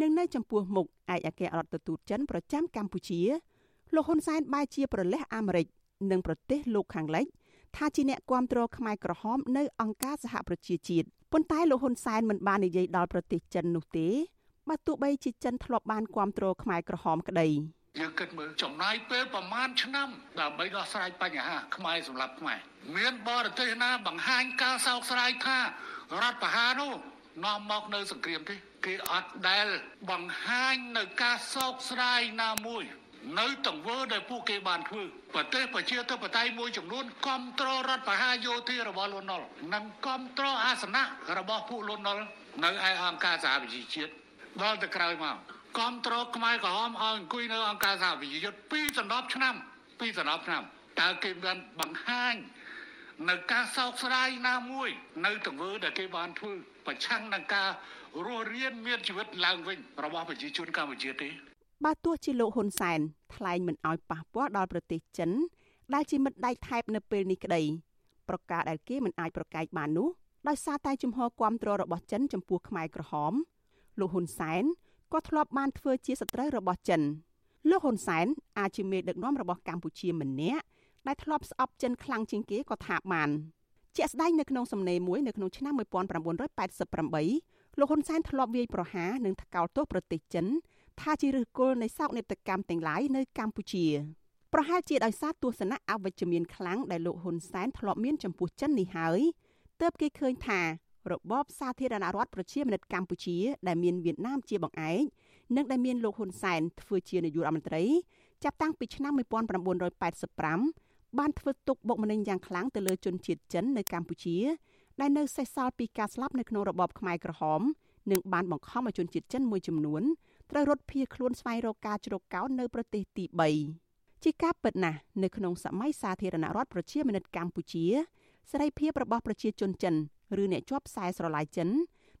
និងនៅចំពោះមុខឯកអគ្គរដ្ឋទូតចិនប្រចាំកម្ពុជាលោកហ៊ុនសែនបែរជាប្រលេះអាមេរិកនិងប្រទេសលោកខាងលិចថាជាអ្នកគ្រប់គ្រងខ្មែរក្រហមនៅអង្គការសហប្រជាជាតិប៉ុន្តែលោកហ៊ុនសែនមិនបាននិយាយដល់ប្រទេសចិននោះទេបើទោះបីជាចិនធ្លាប់បានគ្រប់គ្រងខ្មែរក្រហមក្តីយើងគិតមើលចំណាយពេលប្រមាណឆ្នាំដើម្បីដោះស្រាយបញ្ហាខ្មែរសម្រាប់ខ្មែរមានបរទេសណាបង្ហាញការសោកស្ដាយថារដ្ឋប្រហារនោះ នាំមកនៅសង្គ្រាមទេគេអត់ដែលបង្ហាញនៅការសោកស្ដាយណាមួយ នៅទង្វើដែលពួកគេបានធ្វើប្រទេសប្រជាធិបតេយ្យមួយចំនួនគ្រប់គ្រងរដ្ឋបហាយោធារបស់លន់នល់និងគ្រប់គ្រងអាសនៈរបស់ពួកលន់នល់នៅឯអង្គការសហប្រជាជាតិដល់ទៅក្រោយមកគ្រប់គ្រងខ្មែរក្រហមឲ្យអង្គុយនៅអង្គការសហប្រជាជាតិ2សន្លប់ឆ្នាំ2សន្លប់ឆ្នាំតើគេបានបង្ហាញ នៅការសោកស្ដាយណាមួយ នៅទង្វើដែលគេបានធ្វើប្រឆាំងនឹងការរស់រានមានជីវិតឡើងវិញរបស់ប្រជាជនកម្ពុជាទេបើទោះជាលោកហ៊ុនសែនថ្លែងមិនអោយប៉ះពាល់ដល់ប្រទេសចិន ដែលជាមិត្តដៃថែបនៅពេលនេះក្តីប្រការដែលគេមិនអាចប្រកែកបាននោះដោយសារតែជំហរគាំទ្ររបស់ចិនចំពោះខ្មែរក្រហមលោកហ៊ុនសែនក៏ធ្លាប់បានធ្វើជាសត្រូវរបស់ចិនលោកហ៊ុនសែនអាចជាមេដឹកនាំរបស់កម្ពុជាម្នាក់ ដែលធ្លាប់ស្អប់ចិនខ្លាំងជាងគេក៏ថាបានជាក់ស្ដែងនៅក្នុងសំណេរមួយនៅក្នុងឆ្នាំ1988លោកហ៊ុនសែនធ្លាប់វាយប្រហារនិងថ្កោលទោសប្រទេសចិន ថាជាឫសគល់នៃសោកនាដកម្មទាំងឡាយនៅកម្ពុជាប្រហែលជាដោយសារទស្សនៈអវិជ្ជមានខ្លាំងដែលលោកហ៊ុនសែនធ្លាប់មានចំពោះចិននេះហើយទើបគេឃើញថារបបសាធារណរដ្ឋប្រជាមានិតកម្ពុជា ដែលមានវៀតណាមជាបង្អែកនិងដែលមានលោកហ៊ុនសែនធ្វើជានាយករដ្ឋមន្ត្រីចាប់តាំងពីឆ្នាំ1985 បានធ្វើទុកបុកម្នេញយ៉ាងខ្លាំងទៅលើជនជាតិចិននៅកម្ពុជា ដែលនៅសេសសល់ពីការស្លាប់នៅក្នុងរបបខ្មែរក្រហមនិងបានបង្ខំឲ្យជនជាតិចិនមួយចំនួនត្រូវរត់ភៀសខ្លួនស្វែងរកការជ្រកកោននៅប្រទេសទី3ជាការពិតណាស់នៅក្នុងសម័យសាធារណរដ្ឋប្រជាមានិតកម្ពុជាសេរីភាពរបស់ប្រជាជនចិនឬអ្នកជាប់ខ្សែស្រឡាយចិន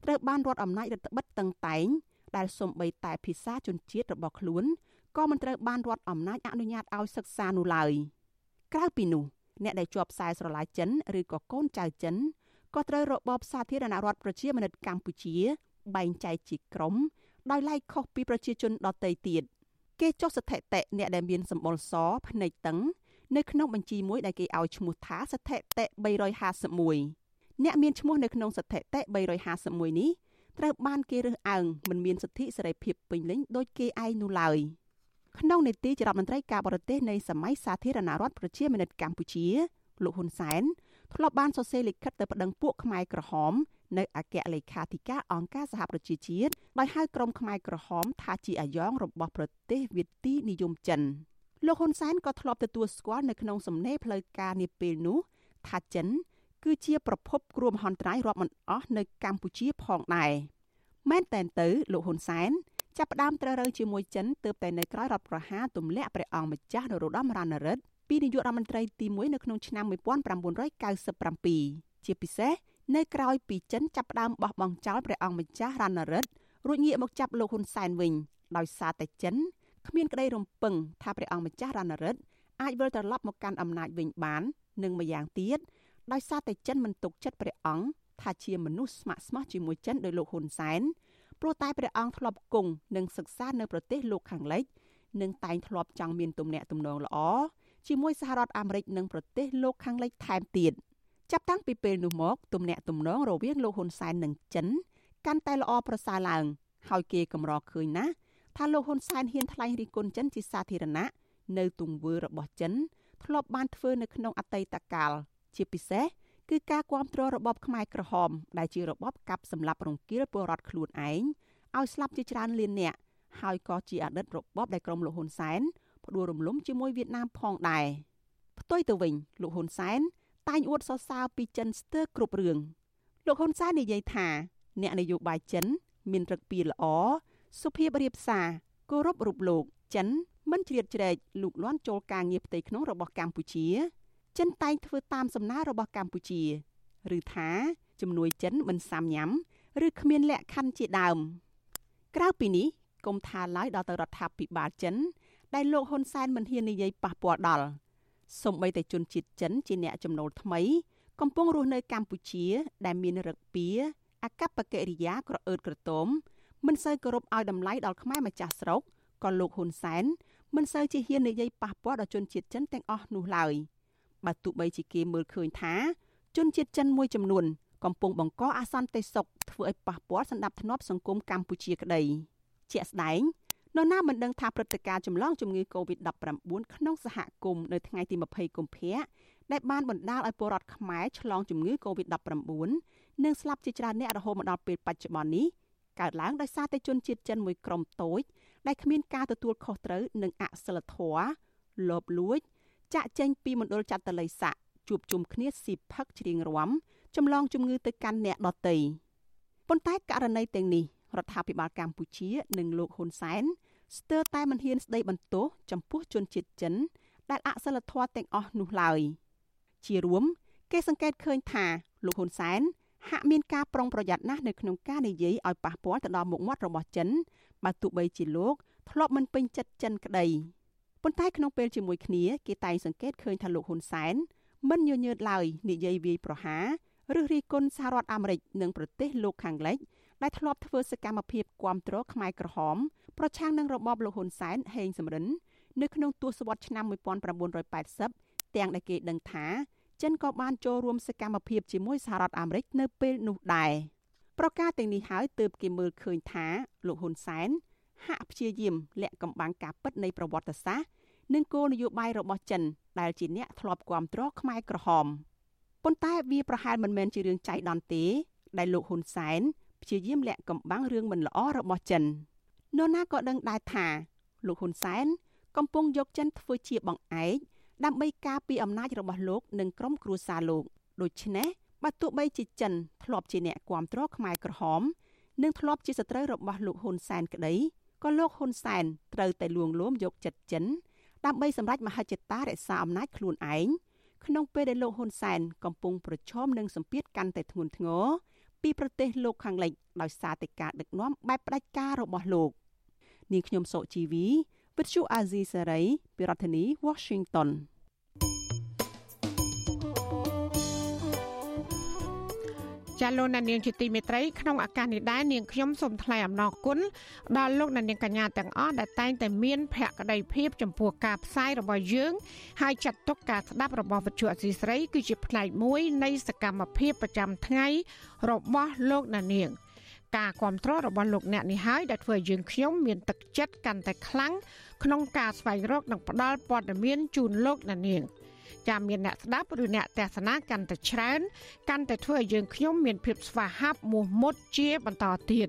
ត្រូវបានរដ្ឋអំណាចរដ្ឋបិទតឹងតែងដែលសំបីតែភាសាជនជាតិរបស់ខ្លួនក៏មិនត្រូវបានរដ្ឋអំណាចអនុញ្ញាតឲ្យសិក្សានោះឡើយ ក្រៅពីនោះអ្នកដែលជាប់ខ្សែស្រឡាយចិនឬក៏កូនចៅចិនក៏ត្រូវរបបសាធារណរដ្ឋប្រជាមានិតកម្ពុជា បែងចែកជាក្រុមដោយឡែកខុសពីប្រជាជនដទៃទៀតគេចុះស្ថិតិអ្នកដែលមានសម្បុរសភ្នែកតឹងនៅក្នុងបញ្ជីមួយដែលគេឲ្យឈ្មោះថាស្ថិតិ351អ្នកមានឈ្មោះនៅក្នុងស្ថិតិ351នេះត្រូវបានគេរើសអើងមិនមានសិទ្ធិសេរីភាពពេញលេញដូចគេឯងនោះឡើយ ក្នុងនីតិជារដ្ឋមន្ត្រីការបរទេសនៃសម័យសាធារណរដ្ឋប្រជាមានិតកម្ពុជាលោកហ៊ុនសែនធ្លាប់បានសរសេរលិខិតទៅប្តឹងពួកខ្មែរក្រហមនៅអគ្គលេខាធិការអង្គការសហប្រជាជាតិដោយហៅក្រុមខ្មែរក្រហមថាជាអាយ៉ងរបស់ប្រទេសវៀតទីនិយមចិនលោកហ៊ុនសែនក៏ធ្លាប់ទទួលស្គាល់នៅក្នុងសំណេរផ្លូវការនាពេលនោះថាចិន គឺជាប្រភពគ្រោះមហន្តរាយរាប់មិនអស់នៅកម្ពុជាផងដែរមែនតែនទៅលោកហ៊ុនសែន ចាប់ផ្ដើមត្រូវរើជាមួយចិនទើបតែនៅក្រោយរដ្ឋប្រហារទម្លាក់ព្រះអង្គម្ចាស់នរោត្តមរណរដ្ឋពីនាយករដ្ឋមន្ត្រីទី1នៅក្នុងឆ្នាំ1997ជាពិសេសនៅក្រៅពីចិនចាប់ផ្ដើមបោះបង់ចោលព្រះអង្គម្ចាស់រណរិទ្ធរួចងាកមកចាប់លោកហ៊ុនសែនវិញដោយសារតែចិនគ្មានក្តីរំពឹងថាព្រះអង្គម្ចាស់រណរិទ្ធអាចវិលត្រឡប់មកកាន់អំណាចវិញបាននិងម្យ៉ាងទៀតដោយសារតែចិនមិនទុកចិត្តព្រះអង្គថាជាមនុស្សស្ម័គ្រស្មោះជាមួយចិនដោយលោកហ៊ុនសែន ព្រោះតែព្រះអង្គធ្លាប់គង់និងសិក្សានៅប្រទេសលោកខាងលិចនិងតែងធ្លាប់ចង់មានទំនាក់ទំនងល្អជាមួយសហរដ្ឋអាមេរិកនិងប្រទេសលោកខាងលិចថែមទៀតចាប់តាំងពីពេលនោះមកទំនាក់ទំនងរវាងលោកហ៊ុនសែននិងចិនកាន់តែល្អប្រសើរឡើង ហើយគេកម្រឃើញណាស់ថាលោកហ៊ុនសែនហ៊ានថ្លែងរិះគន់ចិនជាសាធារណៈនៅទង្វើរបស់ចិនធ្លាប់បានធ្វើនៅក្នុងអតីតកាលជាពិសេស គឺការគ្រប់គ្រងរបបខ្មែរក្រហម ដែលជារបបកាប់សម្លាប់រង្គាលពលរដ្ឋខ្លួនឯងឲ្យស្លាប់ជាច្រើនលាននាក់ហើយក៏ជាអតីតរបបដែលក្រុមលោកហ៊ុនសែនផ្ដួលរំលំជាមួយវៀតណាមផងដែរផ្ទុយទៅវិញលោកហ៊ុនសែនតែងអួតសរសើរពីចិនស្ទើរគ្រប់រឿងលោកហ៊ុនសែននិយាយថា អ្នកនយោបាយចិន មានរឹកពីល្អសុភាពរៀបសារគោរពរូបលោក ចិនមិនជ្រៀតជ្រែកលូកលាន់ចូលការងារផ្ទៃក្នុងរបស់កម្ពុជា ចិនតែងធ្វើតាមសំណើរបស់កម្ពុជាឬថាជំនួយចិនមិនសាមញ៉ាំឬគ្មានលក្ខខណ្ឌជាដើម ក្រៅពីនេះគុំថាឡើយដល់ទៅរដ្ឋាភិបាលចិន ដែលលោកហ៊ុនសែនមិនហ៊ាននិយាយប៉ះពាល់ដល់សូម្បីតែជនជាតិចិនជាអ្នកចំណូលថ្មី កំពុងរស់នៅកម្ពុជា ដែលមានរឹកពីអកប្បកិរិយាក្រអឺតក្រទមមិនសូវគោរពឲ្យតម្លៃដល់ខ្មែរម្ចាស់ស្រុកក៏លោកហ៊ុនសែនមិនសូវជាហ៊ាននិយាយប៉ះពាល់ដល់ជនជាតិចិនទាំងអស់នោះឡើយ បើទោះបីជាគេមើលឃើញថាជនជាតិចិនមួយចំនួនកំពុងបង្កអសន្តិសុខធ្វើឲ្យប៉ះពាល់សន្តិភាពសង្គមកម្ពុជាក្តីជាក់ស្ដែងនរណាមិនដឹងថាព្រឹត្តិការណ៍ចម្លងជំងឺ Covid-19 ក្នុងសហគមន៍នៅថ្ងៃទី20កុម្ភៈដែលបានបណ្ដាលឲ្យពលរដ្ឋខ្មែរឆ្លងជំងឺ Covid-19 និងស្លាប់ជាច្រើនអ្នករហូតមកដល់ពេលបច្ចុប្បន្ននេះកើតឡើងដោយសារតែជនជាតិចិនមួយក្រុមតូចដែលគ្មានការទទួលខុសត្រូវនិងអសិលធម៌លោភលួច ចាក់ចេញពីមណ្ឌលចាត់តល័យស័កជួបជុំគ្នាស៊ីផឹកច្រៀងរាំចម្លងជំងឺទៅកាន់អ្នកដទៃប៉ុន្តែករណីទាំងនេះរដ្ឋាភិបាលកម្ពុជានិងលោកហ៊ុនសែនស្ទើរតែមិនហ៊ានស្ដីបន្ទោសចំពោះជនជាតិចិន ដែលអសិលធម៌ទាំងអស់នោះឡើយជារួមគេសង្កេតឃើញថាលោកហ៊ុនសែនហាក់មានការប្រុងប្រយ័ត្នណាស់នៅក្នុងការនិយាយឲ្យប៉ះពាល់ទៅដល់មុខមាត់របស់ចិនបើទោះបីជាលោកធ្លាប់មិនពេញចិត្តចិនក្តី ប៉ុន្តែក្នុងពេលជាមួយគ្នាគេតែងសង្កេតឃើញថាលោកហ៊ុនសែនមិនញញើតឡើយនិយាយវាយប្រហារឬរីគុណសហរដ្ឋអាមេរិកនិងប្រទេសលោកខាងលិចដែលធ្លាប់ធ្វើសកម្មភាពគាំទ្រខ្មែរក្រហមប្រឆាំងនឹងរបបលោកហ៊ុនសែនហេងសំរិននៅក្នុងទសវត្សរ៍ឆ្នាំ1980ទាំងដែលគេដឹងថាចិនក៏បានចូលរួមសកម្មភាពជាមួយសហរដ្ឋអាមេរិកនៅពេលនោះដែរប្រការទាំងនេះហើយទើបគេមើលឃើញថាលោកហ៊ុនសែនហាក់ព្យាយាមលាក់កំបាំងការពិតនៃប្រវត្តិសាស្ត្រ និងគោលនយោបាយរបស់ចិនដែលជាអ្នកធ្លាប់គ្រប់គ្រងខ្មែរក្រហមប៉ុន្តែវាប្រហែលមិនមែនជារឿងចៃដន្យទេដែលលោកហ៊ុនសែនព្យាយាមលាក់កំបាំងរឿងមិនល្អរបស់ចិននរណាក៏ដឹងដែរថាលោកហ៊ុនសែនកំពុងយកចិនធ្វើជាបង្អែកដើម្បីការពារអំណាចរបស់លោកនិងក្រុមគ្រួសារលោកដូច្នេះបើទោះបីជាចិនធ្លាប់ជាអ្នកគ្រប់គ្រងខ្មែរក្រហមនិងធ្លាប់ជាសត្រូវរបស់លោកហ៊ុនសែនក្តីក៏លោកហ៊ុនសែនត្រូវតែលួងលោមយកចិត្តចិន ដើម្បីសម្រេចមហិច្ឆតារក្សាអំណាចខ្លួនឯងក្នុងពេលដែលលោកហ៊ុនសែនកំពុងប្រឈមនឹងសម្ពាធកាន់តែធ្ងន់ធ្ងរពីប្រទេសលោកខាងលិចដោយសារតែការដឹកនាំបែបផ្ដាច់ការរបស់លោកនាងខ្ញុំសុជីវីវិទ្យុអាស៊ីសេរីពីរដ្ឋធានី Washington ចាលោកនាងជាទីមេត្រីក្នុងឱកាសនេះដែរនាងខ្ញុំសូមថ្លែងអំណរគុណដល់លោកនាងកញ្ញាទាំងអស់ដែលតែងតែមានភក្ដីភាពចំពោះការផ្សាយរបស់យើង ហើយចាត់ទុកការស្ដាប់របស់វិទ្យុអសីស្រីគឺជាផ្នែកមួយនៃសកម្មភាពប្រចាំថ្ងៃរបស់លោកនាងការគ្រប់គ្រងរបស់លោកអ្នកនេះហើយដែលធ្វើឲ្យយើងខ្ញុំមានទឹកចិត្តកាន់តែខ្លាំងក្នុងការស្វែងរកនិងផ្តល់ព័ត៌មានជូនលោកអ្នកនាង។ ចាំមានអ្នកស្ដាប់ឬអ្នកទស្សនាកាន់តែច្រើនកាន់តែធ្វើឲ្យយើងខ្ញុំមានភាពស្វាហាប់មោះមុតជាបន្តទៀត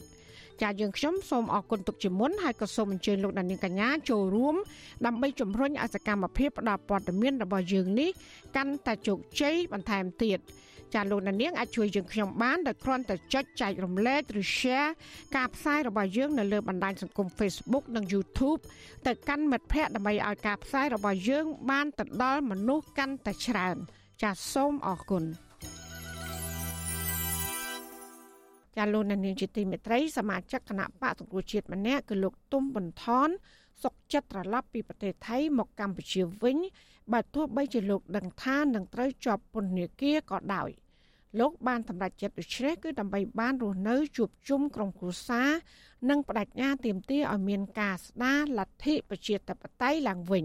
ចាយើងខ្ញុំសូមអរគុណទុកជាមុនហើយក៏សូមអញ្ជើញលោកដានៀងកញ្ញាចូលរួមដើម្បីជំរុញអសកម្មភាពផ្តល់ព័ត៌មានរបស់យើងនេះកាន់តែជោគជ័យបន្ថែមទៀត ចាលោកដានៀងអាចជួយយើងខ្ញុំបានដោយគ្រាន់តែចុចចែករំលែកឬ share ការផ្សាយរបស់យើងនៅលើបណ្ដាញសង្គម Facebook និង YouTube ទៅកាន់មិត្តភ័ក្តិដើម្បីឲ្យការផ្សាយរបស់យើង បានទៅដល់មនុស្សកាន់តែច្រើន ចាសសូមអរគុណចាលោកនាងជាទីមេត្រីសមាជិកគណៈបកសង្គ្រោះជាតិម្នាក់គឺលោកទុំបន្ថនសុកចិត្តត្រឡប់ពីប្រទេសថៃមកកម្ពុជាវិញ បើទោះបីជាលោកដឹងថានឹងត្រូវជាប់ពន្ធនាគារក៏ដោយលោកបានសម្រេចចិត្តដូច្នេះគឺដើម្បីបានរស់នៅជួបជុំក្រុមគ្រួសារនិងបដិញ្ញាទាមទារឲ្យមានការស្ដារលទ្ធិប្រជាធិបតេយ្យឡើងវិញ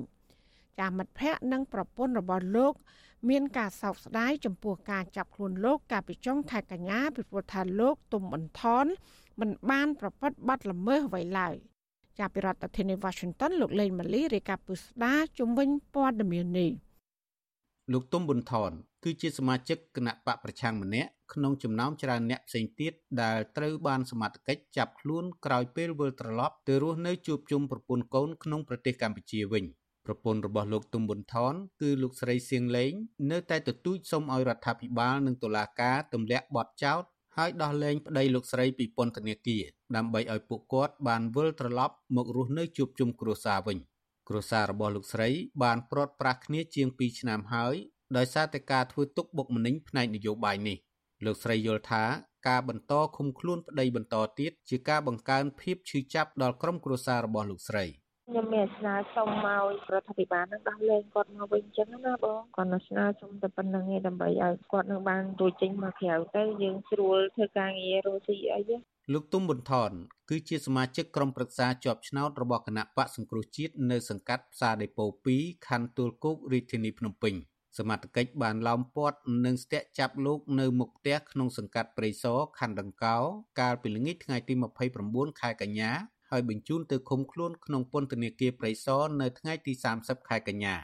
ចាមិត្តភ័ក្តិនិងប្រពន្ធរបស់លោក មានការសោកស្ដាយចំពោះការចាប់ខ្លួនលោកកាលពីចុងខែកញ្ញាពីព្រោះថាលោកទុំបន្ថនមិនបានប្រព្រឹត្តបទល្មើសអ្វីឡើយ ចាប់ពីរដ្ឋធានី Washington លោកលេងម៉ាលីរាយការណ៍ពុស្ដាជំវិញព័ត៌មាននេះលោកទុំប៊ុនថនគឺជាសមាជិកគណៈបកប្រឆាំងម្នាក់ក្នុងចំណោមច្រើនអ្នកផ្សេងទៀតដែលត្រូវបានសមត្ថកិច្ចចាប់ខ្លួនក្រោយពេលវិលត្រឡប់ទៅរស់នៅជួបជុំប្រពន្ធកូនក្នុងប្រទេសកម្ពុជាវិញប្រពន្ធរបស់លោកទុំប៊ុនថនគឺលោកស្រីសៀងលេង នៅតែទទូចសុំឲ្យរដ្ឋាភិបាលនិងតុលាការទម្លាក់បទចោទ ហើយដោះលែងប្តីលោកស្រីពីពន្ធនាគារដើម្បីឲ្យពួកគាត់បានវិលត្រឡប់មករស់នៅជួបជុំគ្រួសារវិញគ្រួសាររបស់លោកស្រី បានព្រាត់ប្រាសគ្នាជាង2ឆ្នាំហើយដោយសារតែការធ្វើទុកបុកម្នេញផ្នែកនយោបាយនេះលោកស្រីយល់ថាការបន្តឃុំខ្លួនប្តីបន្តទៀតជាការបង្កើនភាពឈឺចាប់ដល់ក្រុមគ្រួសាររបស់លោកស្រី ខ្ញុំមានស្នើសុំមករដ្ឋាភិបាលនឹងដោះលែងគាត់មកវិញអញ្ចឹងណាបងគាត់នឹងស្នើសុំតែប៉ុណ្្នឹងឯងដើម្បីឲ្យគាត់នឹងបានរួចចេញមកក្រៅទៅយើងស្រួលធ្វើការងាររស់ស៊ីអីលោកទុំប៊ុនថនគឺជាសមាជិកក្រុមប្រឹក្សាជាប់ឆ្នោតរបស់គណៈបកសង្គ្រោះជាតិនៅសង្កាត់ផ្សារដេប៉ូ2ខណ្ឌទួលគោករាជធានីភ្នំពេញសមត្ថកិច្ចបានឡោមព័ទ្ធនិងស្ទាក់ចាប់លោកនៅមុខផ្ទះក្នុងសង្កាត់ព្រៃសរខណ្ឌដង្កោ កាលពីល្ងាចថ្ងៃទី29ខែកញ្ញា ហើយបញ្ជូនទៅឃុំខ្លួនក្នុងពន្ធនាគារព្រៃសរនៅថ្ងៃទី30ខែកញ្ញា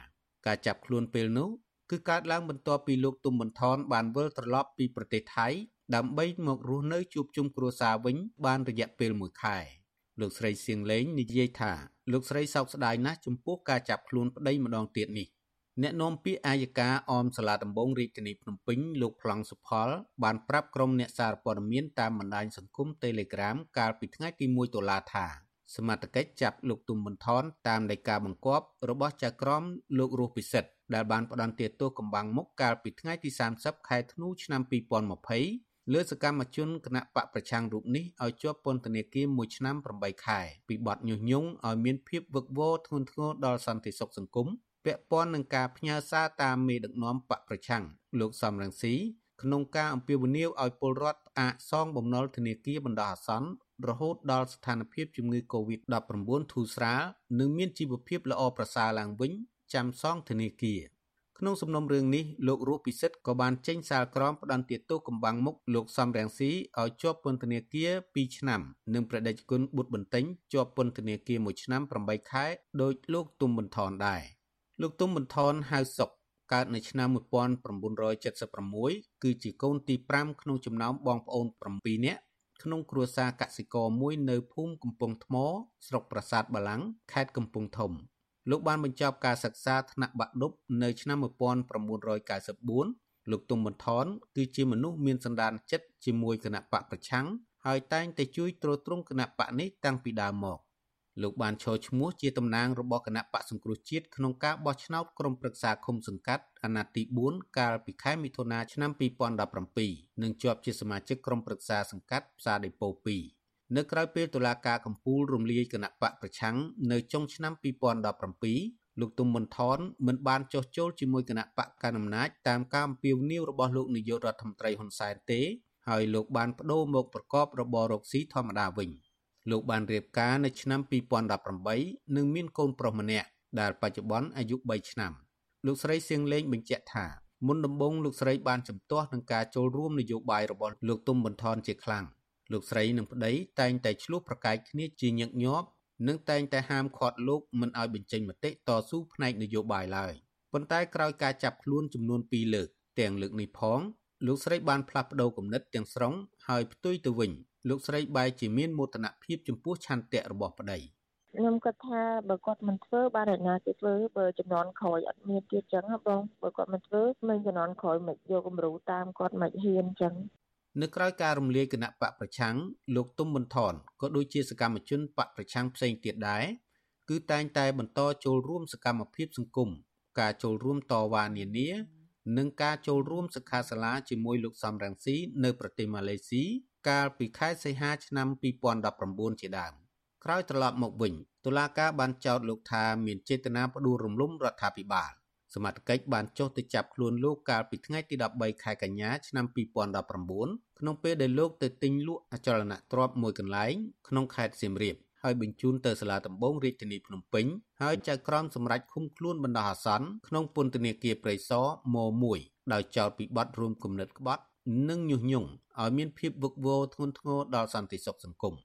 ការចាប់ខ្លួនពេលនោះគឺកើតឡើងបន្ទាប់ពីលោកទុំបន្ថនបានវិលត្រឡប់ពីប្រទេសថៃដើម្បីមករស់នៅជួបជុំគ្រួសារវិញ បានរយៈពេល1ខែលោកស្រីសៀងលេងនិយាយថាលោកស្រីសោកស្ដាយណាស់ចំពោះការចាប់ខ្លួនប្តីម្ដងទៀតនេះ អ្នកនាំពាក្យអាយកាអមសាលាដំបងរាជធានីភ្នំពេញលោកប្លង់សុផល បានប្រាប់ក្រុមអ្នកសារព័ត៌មានតាមបណ្ដាញសង្គម Telegram កាលពីថ្ងៃទី1តុលាថាសមត្ថកិច្ចចាប់លោកទុំបន្ថនតាមនៃការបង្គាប់របស់ចៅក្រមលោករស់ពិសិដ្ឋដែលបានផ្ដន្ទាទោសកំបាំងមុខកាលពីថ្ងៃទី30ខែធ្នូឆ្នាំ2020លើសកម្មជនគណៈបកប្រឆាំងរូបនេះឲ្យជាប់ពន្ធនាគារ1ឆ្នាំ8ខែពីបទញុះញង់ឲ្យមានភាពវឹកវរធ្ងន់ធ្ងរដល់សន្តិសុខសង្គម ពាក់ព័ន្ធនឹងការផ្ញើសារតាមមេដឹកនាំបកប្រឆាំងលោកសំរងស៊ីក្នុងការអំពាវនាវឲ្យពលរដ្ឋផ្អាកសងបំណុលធនាគារបណ្ដោះអាសន្នរហូតដល់ស្ថានភាពជំងឺ Covid-19 ធូរស្រាលនិងមានជីវភាពល្អប្រសើរឡើងវិញចាំសងធនាគារក្នុងសំណុំរឿងនេះលោករស់ពិសិដ្ឋក៏បានចេញសាលក្រមផ្ដន្ទាទោសកំបាំងមុខលោកសំរងស៊ីឲ្យជាប់ពន្ធនាគារ2ឆ្នាំ និងប្រដេជគុណបុត្របន្ទិញជាប់ពន្ធនាគារ1ឆ្នាំ8ខែដោយលោកទុំបន្ថនដែរ លោកទុំបន្ថនហៅសុកកើតនៅឆ្នាំ1976គឺជាកូនទី5ក្នុងចំណោមបងប្អូន7នាក់ក្នុងគ្រួសារកសិករមួយនៅភូមិកំពង់ថ្ម ស្រុកប្រាសាទបាឡាំងខេត្តកំពង់ធំលោកបានបញ្ចប់ការសិក្សាថ្នាក់បាក់ឌុបនៅឆ្នាំ1994លោកទុំបន្ថនគឺជាមនុស្សមានសន្តានចិត្តជាមួយគណៈបកប្រឆាំងហើយតែងតែជួយទ្រទ្រង់គណៈបកនេះតាំងពីដើមមក លោកបានឈរឈ្មោះជាតំណាងរបស់គណៈបកសង្គ្រោះជាតិក្នុងការបោះឆ្នោតក្រុមប្រឹក្សាឃុំសង្កាត់អាណត្តិទី4កាលពីខែមិថុនាឆ្នាំ2017និងជាប់ជាសមាជិកក្រុមប្រឹក្សាសង្កាត់ផ្សារដេប៉ូ2នៅក្រៅពេលតុលាការកំពូលរំលាយគណៈបកប្រឆាំងនៅចុងឆ្នាំ2017លោកទុំមន្ថនមិនបានចុះចូលជាមួយគណៈបកកណ្ដាលអំណាចតាមការអំពាវនាវរបស់លោកនាយករដ្ឋមន្ត្រីហ៊ុនសែនទេហើយលោកបានបដូរមកប្រកបរបររកស៊ីធម្មតាវិញ។ លោកបានរៀបការនៅឆ្នាំ2018និងមានកូនប្រុសម្នាក់ដែលបច្ចុប្បន្នអាយុ3ឆ្នាំលោកស្រីសៀងលេងបញ្ជាក់ថាមុនដំបូងលោកស្រីបានជំទាស់នឹងការចូលរួមនយោបាយរបស់លោកទុំបន្ថនជាខ្លាំងលោកស្រីនិងប្តីតែងតែឆ្លោះប្រកែកគ្នាជាញឹកញាប់និងតែងតែហាមឃាត់លោកមិនឲ្យបញ្ចេញមតិតស៊ូផ្នែកនយោបាយឡើយប៉ុន្តែក្រោយការចាប់ខ្លួនចំនួន2លើកទាំងលើកនេះផងលោកស្រីបានផ្លាស់ប្ដូរគំនិតទាំងស្រុងហើយផ្ទុយទៅវិញ លោកស្រីបែរជាមានមោទនភាពចំពោះឆន្ទៈរបស់ប្តីខ្ញុំគិតថាបើគាត់មិនធ្វើបានអ្នកណាគេធ្វើបើចំនួនក្រោយអត់មានទៀតចឹងបងបើគាត់មិនធ្វើមិនចំនួនក្រោយមិនយកគំរូតាមគាត់មិនហ៊ានចឹងនៅក្រៅការរំលាយគណៈបកប្រឆាំងលោកទុំប៊ុនថនក៏ដូចជាសកម្មជនបកប្រឆាំងផ្សេងទៀតដែរគឺតែងតែបន្តចូលរួមសកម្មភាពសង្គមការចូលរួមតវ៉ានានានិងការចូលរួមសិក្ខាសាលាជាមួយលោកសំរងស៊ីនៅប្រទេសម៉ាឡេស៊ី កាលពីខែសីហាឆ្នាំ2019ជាដើមក្រោយត្រឡប់មកវិញតុលាការបានចោទលោកថាមានចេតនាផ្ដួលរំលំរដ្ឋាភិបាលសមត្ថកិច្ចបានចុះទៅចាប់ខ្លួនលោកកាលពីថ្ងៃទី13ខែកញ្ញាឆ្នាំ2019ក្នុងពេលដែលលោកទៅទិញលក់អចលនទ្រព្យមួយកន្លែងក្នុងខេត្តសៀមរាបហហើយបញ្ជូនទៅសាលាដំបងរាជធានីភ្នំពេញហើយចៅក្រមសម្រេចឃុំខ្លួនបណ្ដោះអាសន្នក្នុងពន្ធនាគារព្រៃសរម1ដោយចោទពីបទរួមគំនិតក្បត់ និងញុះញង់ ឲ្យមានភាពវឹកវរធ្ងន់ធ្ងរដល់សន្តិសុខសង្គម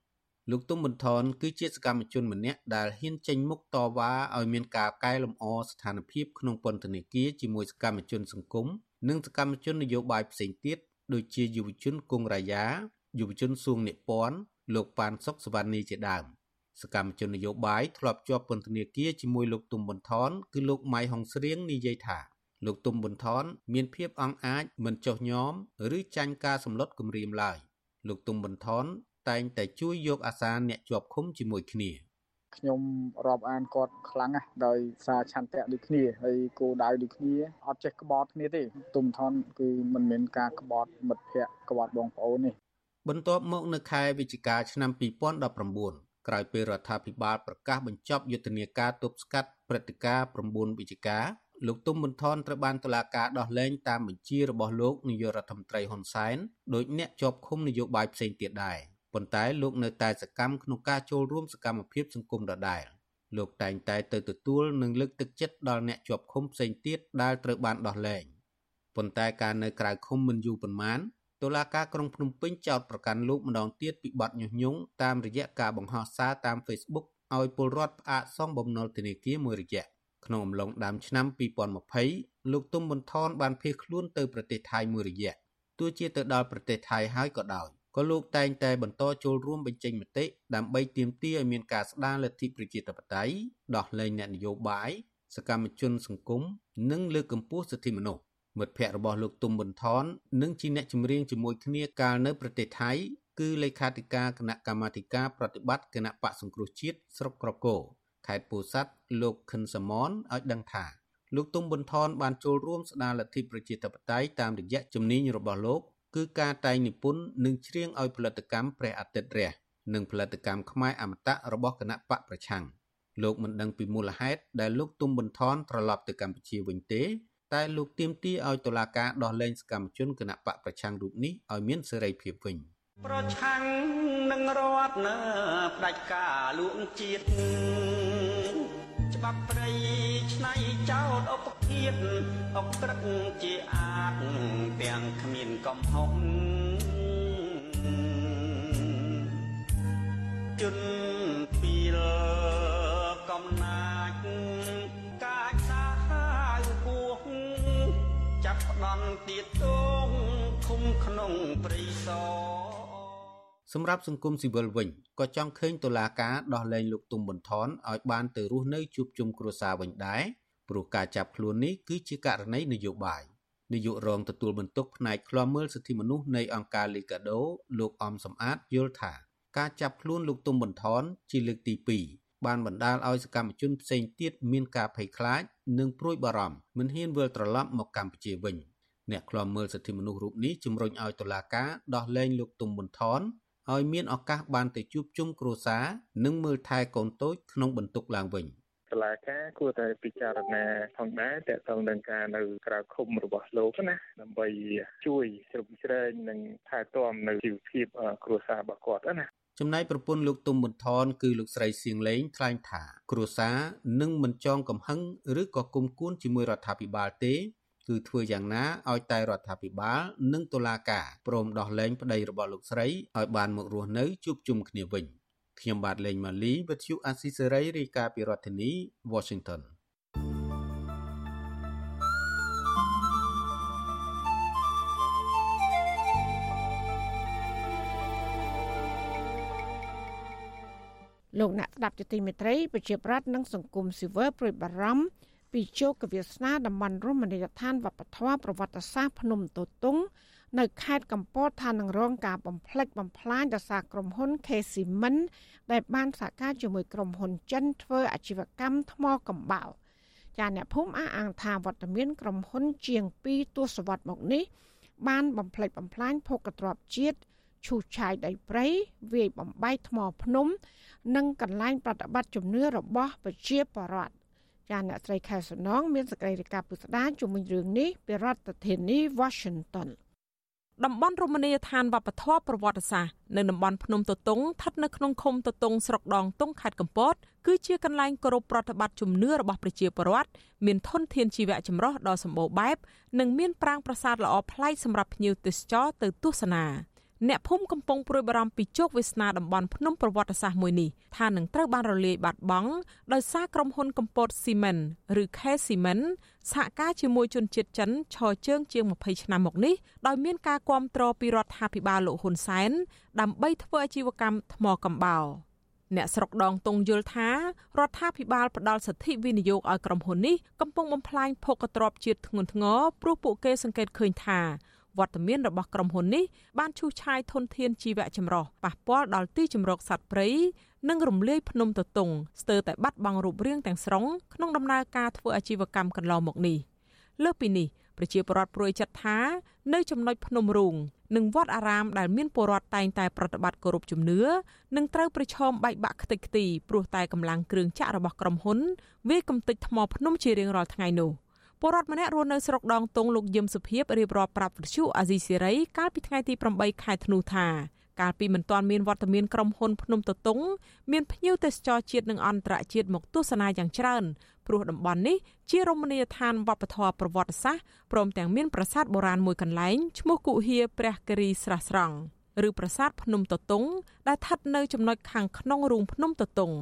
លោកទុំប៊ុនថនគឺជាសកម្មជនម្នាក់ដែលហ៊ានចេញមុខតវ៉ាឲ្យមានការកែលម្អស្ថានភាពក្នុងពន្ធនាគារជាមួយសកម្មជនសង្គមនិងសកម្មជននយោបាយផ្សេងទៀតដូចជាយុវជនគង់រាយាយុវជនសួងនិពន្ធលោកប៉ានសុកសវណ្ណីជាដើមសកម្មជននយោបាយធ្លាប់ជាប់ពន្ធនាគារជាមួយលោកទុំប៊ុនថនគឺលោកម៉ៃហុងស្រៀងនិយាយថា លោកទុំប៊ុនថនមានភាពអង់អាចមិនចុះញោមឬចាញ់ការសម្លុតគម្រាមឡើយលោកទុំប៊ុនថនតែងតែជួយយកអាសាអ្នកជាប់ឃុំជាមួយគ្នាខ្ញុំរាប់អានគាត់ខ្លាំងណាស់ដោយសារឆន្ទៈដូចគ្នាហើយគោលដៅដូចគ្នាអត់ចេះក្បត់គ្នាទេទុំថនគឺមិនមែនការក្បត់មិត្តភ័ក្តិក្បត់បងប្អូនទេបន្ទាប់មកនៅខែវិច្ឆិកាឆ្នាំ2019ក្រោយពេលរដ្ឋាភិបាលប្រកាសបញ្ចប់យុទ្ធនាការទប់ស្កាត់ព្រឹត្តិការណ៍9វិច្ឆិកា លោកទុំប៊ុនថនត្រូវបានតុលាការដោះលែងតាមបញ្ជារបស់លោកនាយករដ្ឋមន្ត្រីហ៊ុនសែនដោយអ្នកជាប់ឃុំនយោបាយផ្សេងទៀតដែរប៉ុន្តែលោកនៅតែសកម្មក្នុងការចូលរួមសកម្មភាពសង្គមដដែលលោកតែងតែទៅទទួលនិងលើកទឹកចិត្តដល់អ្នកជាប់ឃុំផ្សេងទៀតដែលត្រូវបានដោះលែងប៉ុន្តែការនៅក្រៅឃុំមិនយូរប៉ុន្មានតុលាការក្រុងភ្នំពេញចោទប្រកាន់លោកម្ដងទៀតពីបទញុះញង់តាមរយៈការបង្ហោះសារតាម Facebook ឲ្យពលរដ្ឋផ្អាកសងបំណុលធនាគារមួយរយៈ ក្នុងអំឡុងដើមឆ្នាំ2020លោកទុំប៊ុនថនបានភៀសខ្លួនទៅប្រទេសថៃមួយរយៈទោះជាទៅដល់ប្រទេសថៃហើយក៏ដោយក៏លោកតែងតែបន្តចូលរួមបញ្ចេញមតិដើម្បីទាមទារឲ្យមានការស្ដារលទ្ធិប្រជាធិបតេយ្យដោះលែងអ្នកនយោបាយសកម្មជនសង្គមនិងលើកកម្ពស់សិទ្ធិមនុស្សមិត្តភ័ក្តិរបស់លោកទុំប៊ុនថននិងជាអ្នកចម្រៀងជាមួយគ្នាកាលនៅប្រទេសថៃគឺលេខាធិការគណៈកម្មាធិការប្រតិបត្តិគណៈបកសង្គ្រោះជាតិស្រុកក្រគរ ខេត្តពោធិ៍សាត់លោកខិនសមនឲ្យដឹងថាលោកទុំប៊ុនថនបានចូលរួមស្ដារលទ្ធិប្រជាធិបតេយ្យតាមរយៈជំនាញរបស់លោកគឺការតែងនិពន្ធនិងច្រៀងឲ្យផលិតកម្មព្រះអាទិត្យរះនិងផលិតកម្មខ្មែរអមតៈរបស់គណៈបកប្រឆាំងលោកមិនដឹងពីមូលហេតុដែលលោកទុំប៊ុនថនត្រឡប់ទៅកម្ពុជាវិញទេ តែលោកទាមទារឲ្យតុលាការដោះលែងសកម្មជនគណៈបកប្រឆាំងរូបនេះឲ្យមានសេរីភាពវិញ ប្រឆាំងនឹងរដ្ឋនៅផ្ដាច់ការលួងជាតិច្បាប់ព្រៃឆ្នៃចោតឧបគៀបអុកក្រឹកជាអាចទាំងគ្មានកំហុសជន់ពីលកំណាចកាចសាហាវពោះចាប់ផ្ដន់ទៀតទងឃុំក្នុងព្រៃសរ សម្រាប់សង្គមស៊ីវិលវិញក៏ចង់ឃើញតុលាការដោះលែងលោកទុំប៊ុនថនឲ្យបានទៅរស់នៅជួបជុំគ្រួសារវិញដែរព្រោះការចាប់ខ្លួននេះគឺជាករណីនយោបាយនាយករងទទួលបន្ទុកផ្នែកឃ្លាំមើលសិទ្ធិមនុស្សនៃអង្គការ Liga do លោកអំសំអាតយល់ថា ការចាប់ខ្លួនលោកទុំប៊ុនថនជាលើកទី2បានបណ្ដាលឲ្យសកម្មជនផ្សេងទៀតមានការភ័យខ្លាចនិងព្រួយបារម្ភមិនហ៊ានវិលត្រឡប់មកកម្ពុជាវិញអ្នកឃ្លាំមើលសិទ្ធិមនុស្សរូបនេះជំរុញឲ្យតុលាការដោះលែងលោកទុំប៊ុនថន ឲ្យមានឱកាសបានទៅជួបជុំគ្រួសារនិងមើលថែកូនតូចក្នុងបន្ទុកឡើងវិញតឡាការគួរតែពិចារណាផងដែរតើតើនឹងការនៅក្រៅឃុំរបស់លោកណាដើម្បីជួយជ្រោមជ្រែងនិងថែទាំនៅជីវភាពគ្រួសាររបស់គាត់ណាចំណែកប្រពន្ធលោកទុំប៊ុនថនគឺលោកស្រីសៀងលេងថ្លែងថាគ្រួសារនឹងមិនចងកំហឹងឬក៏គុំគួនជាមួយរដ្ឋាភិបាលទេ គឺធ្វើយ៉ាងណាឲ្យតែរដ្ឋាភិបាលនិងតុលាការព្រមដោះលែងប្តីរបស់លោកស្រីឲ្យបានមករស់នៅជួបជុំគ្នាវិញខ្ញុំបាទលេងម៉ាលីវិទ្យុអាស៊ីសេរីរាយការណ៍ពីរដ្ឋធានី Washington លោកអ្នកស្ដាប់ជាទីមេត្រីប្រជាប្រដ្ឋនិងសង្គមស៊ីវិលព្រួយបារម្ភ ពីជោគវាសនាតំបន់រមណីយដ្ឋានវប្បធម៌ប្រវត្តិសាស្ត្រភ្នំតូតុងនៅខេត្តកំពតថានឹងរងការបំផ្លិចបំផ្លាញដោយសារក្រុមហ៊ុន KCMIN ដែលបានសហការជាមួយក្រុមហ៊ុនចិនធ្វើអាជីវកម្មថ្មកំបោរចាអ្នកភូមិអះអាងថាវត្តមានក្រុមហ៊ុនជាង2ទសវត្សរ៍មកនេះបានបំផ្លិចបំផ្លាញភោគទ្រព្យជាតិឈូសឆាយដីព្រៃវាយបំបែកថ្មភ្នំ និងកន្លែងប្រតិបត្តិជំនឿរបស់ប្រជាពលរដ្ឋ ចាអ្នកស្រីខែសំណងមានសេចក្តីរាយការណ៍ពុស្ដាជំវិញរឿងនេះពីរដ្ឋធានី Washington តំបន់រមណីយដ្ឋានវប្បធម៌ប្រវត្តិសាស្ត្រនៅតំបន់ភ្នំទតុងស្ថិតនៅក្នុងឃុំទតុងស្រុកដងតុងខេត្តកំពតគឺជាកន្លែងគោរពប្រតិបត្តិជំនឿរបស់ប្រជាពលរដ្ឋមានធនធានជីវៈចម្រុះដ៏សម្បូរបែបនិងមានប្រាង្គប្រាសាទល្អប្លែកសម្រាប់ភ្ញៀវទេសចរទៅទស្សនា។ អ្នកភូមិកំពុងព្រួយបារម្ភពីជោគវាសនាតំបន់ភ្នំប្រវត្តិសាស្ត្រមួយនេះថានឹងត្រូវបានរលាយបាត់បង់ដោយសារក្រុមហ៊ុនកំពតស៊ីមិនឬ K Cement សហការជាមួយជនជាតិចិនឈរជើងជាង20ឆ្នាំមកនេះដោយមានការគ្រប់គ្រងពីរដ្ឋាភិបាលលោកហ៊ុនសែនដើម្បីធ្វើអាជីវកម្មថ្មកំបោរអ្នកស្រុកដងតុងយល់ថារដ្ឋាភិបាលផ្ដល់សិទ្ធិវិនិយោគឲ្យក្រុមហ៊ុននេះកំពុងបំផ្លាញភោគទ្រព្យជាតិធ្ងន់ធ្ងរព្រោះពួកគេសង្កេតឃើញថា វត្តមានរបស់ក្រុមហ៊ុននេះបានឈូសឆាយធនធានជីវៈចម្រុះប៉ះពាល់ដល់ទីជម្រកសត្វព្រៃនិងរំលាយភ្នំទតុងស្ទើរតែបាត់បង់រូបរាងទាំងស្រុងក្នុងដំណើរការធ្វើអាជីវកម្មកន្លងមកនេះលើសពីនេះប្រជាពលរដ្ឋព្រួយចិត្តថានៅចំណុចភ្នំរូងនិងវត្តអារាមដែលមានពលរដ្ឋតែងតែប្រតិបត្តិគោរពជំនឿនឹងត្រូវប្រឈមបែកបាក់ខ្ទេចខ្ទីព្រោះតែកម្លាំងគ្រឿងចាក់របស់ក្រុមហ៊ុនវាយកំទេចថ្មភ្នំជារៀងរាល់ថ្ងៃនោះ។ ពលរដ្ឋម្នាក់រស់នៅស្រុកដងតុងលោកយឹមសុភីបរៀបរាប់ប្រាប់វិទ្យុអាស៊ីសេរីកាលពីថ្ងៃទី8ខែធ្នូថាកាលពីមិនទាន់មានវត្តមានក្រុមហ៊ុនភ្នំតតុងមានភ្ញៀវទេសចរជាតិនិងអន្តរជាតិមកទស្សនាយ៉ាងច្រើនព្រោះតំបន់នេះជារមណីយដ្ឋានវប្បធម៌ប្រវត្តិសាស្ត្រព្រមទាំងមានប្រាសាទបុរាណមួយកន្លែងឈ្មោះគុហាព្រះគិរីស្រះស្រង់ឬប្រាសាទភ្នំតតុងដែលស្ថិតនៅចំណុចខាងក្នុងរូងភ្នំតតុង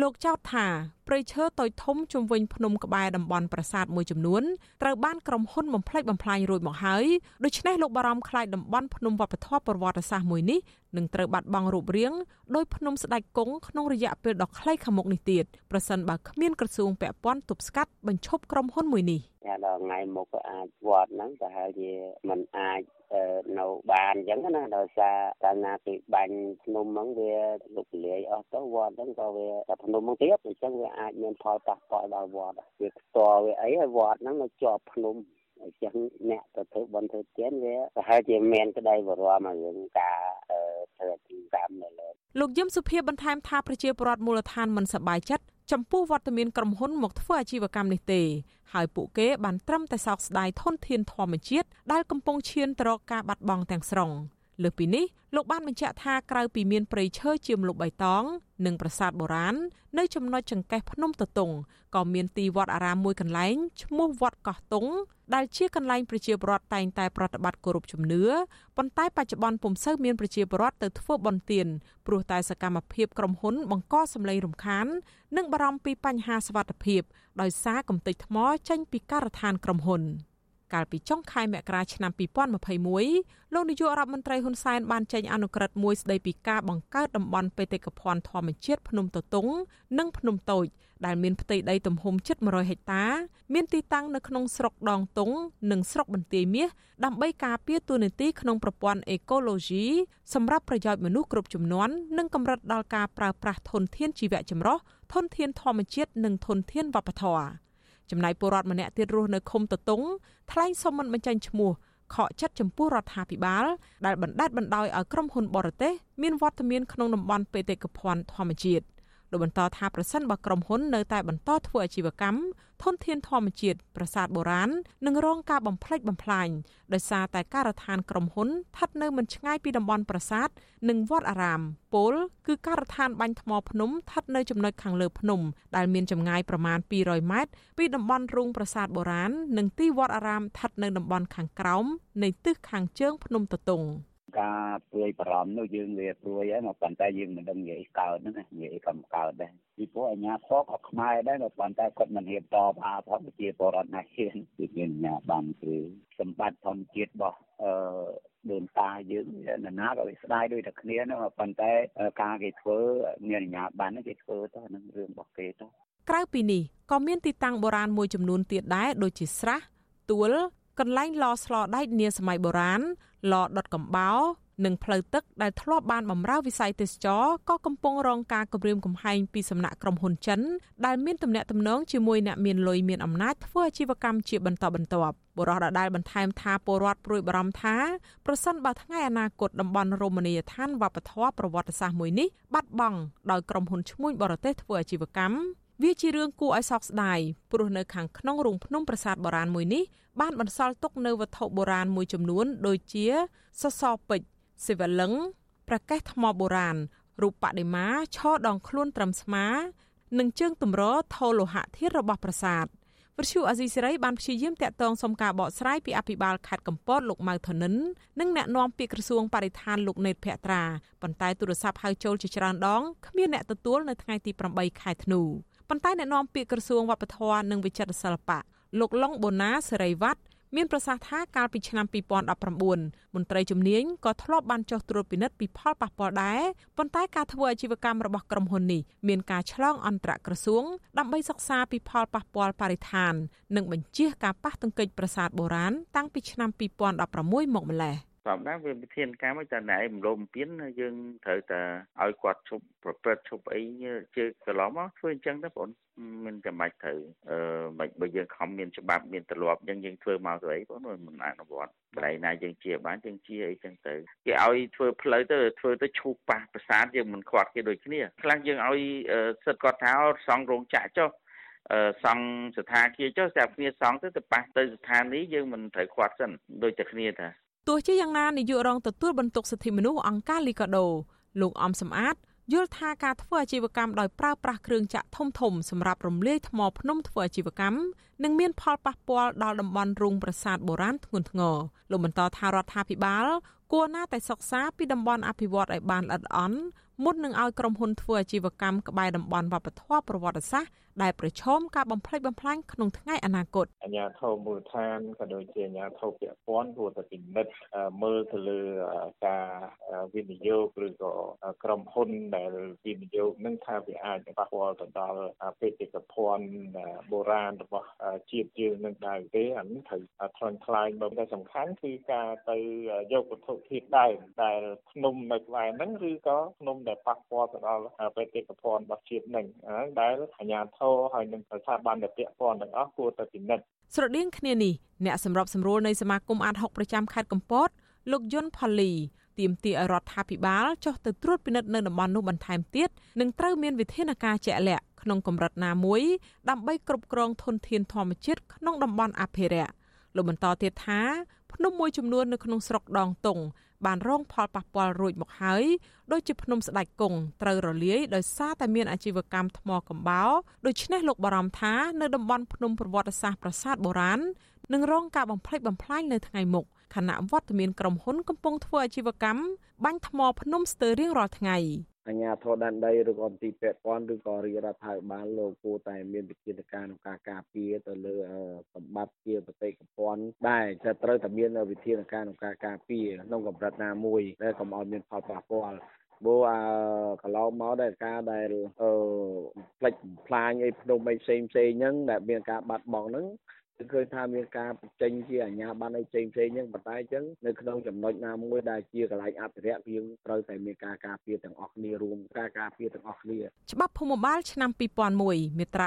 លោកចោទថាព្រៃឈើតូចធំជុំវិញភ្នំក្បែរតំបន់ប្រាសាទមួយចំនួនត្រូវបានក្រុមហ៊ុនបំផ្លិចបំផ្លាញរួចមកហើយដូច្នេះលោកបារម្ភខ្លាចតំបន់ភ្នំវប្បធម៌ប្រវត្តិសាស្ត្រមួយនេះ នឹងត្រូវបាត់បង់រូបរាងដោយភ្នំស្ដេចគង់ក្នុងរយៈពេលដ៏ខ្លីខាងមុខនេះទៀតប្រសិនបើគ្មានក្រសួងពាក់ព័ន្ធទប់ស្កាត់បញ្ឈប់ក្រុមហ៊ុនមួយនេះតែដល់ថ្ងៃមុខក៏អាចវត្តហ្នឹងប្រហែលជាมันអាចនៅបានអញ្ចឹងណាដោយសារកាលណាគេបាញ់ភ្នំហ្នឹងវាលុកលាយអស់ទៅវត្តហ្នឹងក៏វាតែភ្នំហ្នឹងទៀតអញ្ចឹងវាអាចមានផលប៉ះពាល់ដល់វត្តវាផ្ទាល់វាអីហើយវត្តហ្នឹងនៅជាប់ភ្នំអញ្ចឹងអ្នកទៅធ្វើបន់ធ្វើទានវាប្រហែលជាមានក្តីបារម្ភឲ្យរឿងការ ធ្វើកម្មនៅលើលោកយឹមសុភាបន្ថែមថាប្រជាពលរដ្ឋមូលដ្ឋានមិនសប្បាយចិត្តចំពោះវត្តមានក្រុមហ៊ុនមកធ្វើអាជីវកម្មនេះទេ ហើយពួកគេបានត្រឹមតែសោកស្ដាយធនធានធម្មជាតិដែលកំពុងឈានទៅរកការបាត់បង់ទាំងស្រុង។ លើសពីនេះលោកបានបញ្ជាក់ថាក្រៅពីមានព្រៃឈើជាម្លប់បៃតង និងប្រាសាទបុរាណនៅចំណុចចង្កេះភ្នំតតុងក៏មានទីវត្តអារាមមួយកន្លែងឈ្មោះវត្តកោះតុងដែលជាកន្លែងប្រជាពលរដ្ឋតែងតែប្រតិបត្តិគោរពជំនឿប៉ុន្តែបច្ចុប្បន្នពុំសូវមានប្រជាពលរដ្ឋទៅធ្វើបុណ្យទានព្រោះតែសកម្មភាពក្រុមហ៊ុនបង្កសម្លេងរំខាន និងបារម្ភពីបញ្ហាសវត្ថិភាពដោយសារកំទេចថ្មចេញពីការដ្ឋានក្រុមហ៊ុន។ កាលពីចុងខែមករាឆ្នាំ2021លោកនាយករដ្ឋមន្ត្រីហ៊ុនសែនបានចេញអនុក្រឹត្យមួយស្តីពីការបង្កើតតំបន់បេតិកភណ្ឌធម្មជាតិភ្នំតតុងនិងភ្នំតូចដែលមានផ្ទៃដីទំហំជិត100ហិកតា មានទីតាំងនៅក្នុងស្រុកដងតុងនិងស្រុកបន្ទាយមាសដើម្បីការពារទូនាទីក្នុងប្រព័ន្ធអេកូឡូស៊ីសម្រាប់ប្រយោជន៍មនុស្សគ្រប់ជំនាន់និងកម្រិតដល់ការប្រើប្រាស់ធនធានជីវៈចម្រុះធនធានធម្មជាតិនិងធនធានវប្បធម៌ ចំណែកពលរដ្ឋម្នាក់ទៀតរស់នៅឃុំតតុងថ្លែងសុំមិនបញ្ចេញឈ្មោះខកចិត្តចំពោះរដ្ឋាភិបាលដែលបណ្ដេតបណ្ដោយឲ្យក្រុមហ៊ុនបរទេសមានវត្តមានក្នុងតំបន់បេតិកភណ្ឌធម្មជាតិ លោកបន្តថាប្រសិនបើក្រុមហ៊ុននៅតែបន្តធ្វើអាជីវកម្មធនធានធម្មជាតិប្រាសាទបុរាណនឹងរងការបំផ្លិចបំផ្លាញដោយសារតែការដ្ឋានក្រុមហ៊ុនស្ថិតនៅមិនឆ្ងាយពីតំបន់ប្រាសាទនិងវត្តអារាមពលគឺការដ្ឋានបាញ់ថ្មភ្នំស្ថិតនៅចំណុចខាងលើភ្នំដែលមានចម្ងាយប្រមាណ200ម៉ែត្រពីតំបន់រូងប្រាសាទបុរាណនិងទីវត្តអារាមស្ថិតនៅតំបន់ខាងក្រោមនៃទិសខាងជើងភ្នំតតុង។ ការព្រួយបារម្ភនោះយើងវាព្រួយហើយមកប៉ុន្តែយើងមិនដឹងនិយាយកើតហ្នឹងនិយាយកំកើតដែរពីព្រោះអាញាធរក៏ខ្មែរដែរក៏ប៉ុន្តែគាត់មិនហ៊ានតបអាផងជាបរដ្ឋណាហ៊ានគឺមានអាញាបានគឺសម្បត្តិធម្មជាតិរបស់អឺដូនតាយើងនរណាក៏វាស្ដាយដូចតែគ្នាហ្នឹងប៉ុន្តែការគេធ្វើមានអាញាបានគេធ្វើទៅនឹងរឿងរបស់គេទៅក្រៅពីនេះក៏មានទីតាំងបុរាណមួយចំនួនទៀតដែរដូចជាស្រះទួលកន្លែងឡស្លដែកនាសម័យបុរាណ ឡដុតកំបោនិងផ្លូវទឹកដែលធ្លាប់បានបម្រើវិស័យទេសចរក៏កំពុងរងការគំរាមកំហែងពីសំណាក់ក្រុមហ៊ុនចិនដែលមានទំនាក់ទំនងជាមួយអ្នកមានលុយមានអំណាចធ្វើអាជីវកម្មជាបន្តបន្ទាប់បរិះដដែលបន្ថែមថាពលរដ្ឋព្រួយបារម្ភថាប្រសិនបើថ្ងៃអនាគតតំបន់រមណីយដ្ឋានវប្បធម៌ប្រវត្តិសាស្ត្រមួយនេះបាត់បង់ដោយក្រុមហ៊ុនឈ្មួញបរទេសធ្វើអាជីវកម្មវាជារឿងគួរឲ្យសោកស្ដាយព្រោះនៅខាងក្នុងរូងភ្នំប្រាសាទបុរាណមួយនេះ បានបន្សល់ទុកនៅវត្ថុបុរាណមួយចំនួន ដូចជាសសរពេជ្រសិវលឹងប្រកេះថ្មបុរាណរូបបដិមាឈរដងខ្លួនត្រឹមស្មា និងជើងទម្រថោលោហៈធាតុរបស់ប្រាសាទវិទ្យុអាស៊ីសេរីបានព្យាយាមតាក់ទងសុំការបកស្រាយពីអភិបាលខេត្តកំពតលោកម៉ៅធនិននិងអ្នកនាំពាក្យក្រសួងបរិស្ថានលោកណេតភក្ត្រាប៉ុន្តែទូរស័ព្ទហៅចូលជាច្រើនដងគ្មានអ្នកទទួលនៅថ្ងៃទី8ខែធ្នូប៉ុន្តែអ្នកនាំពាក្យក្រសួងវប្បធម៌និងវិចិត្រសិល្បៈ លោកឡុងបូណាសេរីវ័ត្នមានប្រសាសន៍ថាកាលពីឆ្នាំ2019មន្ត្រីជំនាញក៏ធ្លាប់បានចុះត្រួតពិនិត្យពីផលប៉ះពាល់ដែរប៉ុន្តែការធ្វើអាជីវកម្មរបស់ក្រុមហ៊ុននេះមានការឆ្លងអន្តរក្រសួងដើម្បីសិក្សាពីផលប៉ះពាល់បរិស្ថាន និងបញ្ជាការប៉ះទង្គិចប្រាសាទបុរាណតាំងពីឆ្នាំ2016មកម្លេះ។ សម្រាប់វាវិធានការមិនតែណែរំលោភបំពានយើងត្រូវតែឲ្យគាត់ឈប់ប្រព្រឹត្តឈប់អីជើកន្លងមកធ្វើអញ្ចឹងទៅបងមិនចាំបាច់ត្រូវអឺមិនបើយើងខំមានច្បាប់មានទម្លាប់អញ្ចឹងយើងធ្វើមកទៅអីបងមិនអនុវត្តកន្លែងណាយើងជាបានយើងជាអីចឹងទៅគេឲ្យធ្វើផ្លូវទៅធ្វើទៅឈូសប៉ះប្រាសាទយើងមិនខ្វាត់គេដូចគ្នាខ្លះយើងឲ្យសិទ្ធគាត់ថាសង់រោងចក្រចុះសង់ស្ថានភាពចុះស្រាប់គ្នាសង់ទៅទៅប៉ះទៅស្ថានីយ៍យើងមិនត្រូវខ្វាត់សិនដូចតែគ្នាថា ទោះជាយ៉ាងណានាយករងទទួលបន្ទុកសិទ្ធិមនុស្សអង្គការលីកាដូលោកអំសំអាតយល់ថាការធ្វើអាជីវកម្មដោយប្រើប្រាស់គ្រឿងចាក់ធំធំសម្រាប់រំលាយថ្មភ្នំធ្វើអាជីវកម្មនឹងមានផលប៉ះពាល់ដល់តំបន់រូងប្រាសាទបុរាណធ្ងន់ធ្ងរលោកបន្តថារដ្ឋាភិបាលគួរណាតែសិក្សាពីតំបន់អភិវឌ្ឍឲ្យបានល្អិតល្អន់ មុននឹងឲ្យក្រុមហ៊ុនធ្វើអាជីវកម្មក្បែរតំបន់វប្បធម៌ប្រវត្តិសាស្ត្រដែលប្រឈមការបំផ្លិចបំផ្លាញក្នុងថ្ងៃអនាគតអាជ្ញាធរមូលដ្ឋានក៏ដូចជាអាជ្ញាធរពាក់ព័ន្ធគួរតែពិនិត្យមើលទៅលើការវិនិយោគឬក៏ក្រុមហ៊ុនដែលវិនិយោគនឹងថាវាអាចប៉ះពាល់ទៅដល់បេតិកភណ្ឌបុរាណរបស់ជាតិយើងនឹងដែរទេអានេះត្រូវថ្លឹងថ្លែងមកតែសំខាន់គឺការទៅយកវត្ថុធាតុដើមដែលភ្នំនៅក្បែរហ្នឹងឬក៏ភ្នំដែលប៉ះពាល់ទៅដល់បេតិកភណ្ឌរបស់ជាតិហ្នឹងដែលអាជ្ញាធររហើយនឹងស្ថាប័នដែលពាក់ព័ន្ធទាំងអស់គួរតែពិនិត្យស្រដៀងគ្នានេះអ្នកសម្របសម្រួលនៃសមាគមអាត6ប្រចាំខេត្តកំពតលោកយុនផល្លីទាមទារឲ្យរដ្ឋាភិបាលចុះទៅត្រួតពិនិត្យនៅតំបន់នោះបន្ថែមទៀតនិងត្រូវមានវិធានការជាក់លាក់ក្នុងកម្រិតណាមួយដើម្បីគ្រប់គ្រងធនធានធម្មជាតិក្នុងតំបន់អភិរក្សលោកបន្តទៀតថាភ្នំមួយចំនួននៅក្នុងស្រុកដងតុង បានរងផលប៉ះពាល់រួចមកហើយដូចជាភ្នំស្ដេចគង់ត្រូវរលាយដោយសារតែមានអាជីវកម្មថ្មកំបោរដូច្នេះលោកបារម្ភថានៅតំបន់ភ្នំប្រវត្តិសាស្ត្រប្រាសាទបុរាណនឹងរងការបំផ្លិចបំផ្លាញនៅថ្ងៃមុខខណៈវត្តមានក្រុមហ៊ុនកំពុងធ្វើអាជីវកម្មបាញ់ថ្មភ្នំស្ទើររៀងរាល់ថ្ងៃ អញ្ញាធរដែនដីឬក៏ទីពាក់ព័ន្ធឬក៏រាជរដ្ឋាភិបាលលោកគួរតែមានវិធានការក្នុងការការពារទៅលើសម្បត្តិជាបតិកភណ្ឌដែរតែត្រូវតែមានវិធានការក្នុងការការពារក្នុងកម្រិតណាមួយដែលកុំឲ្យមានផលប៉ះពាល់ព្រោះអាកន្លងមកដែលការដែលអឺផ្លិចផ្លាញអីភ្នំអីផ្សេងផ្សេងហ្នឹងដែលមានការបាត់បង់ហ្នឹង គឺឃើញថាមានការបញ្ចេញជាអាញាបានអីផ្សេងផ្សេងហ្នឹងប៉ុន្តែអញ្ចឹងនៅក្នុងចំណុចណាមួយដែលជាកន្លែងអភិរក្សយើងត្រូវតែមានការការពារទាំងអស់គ្នារួមការការពារទាំងអស់គ្នាច្បាប់ភូមិបាលឆ្នាំ2001មាត្រា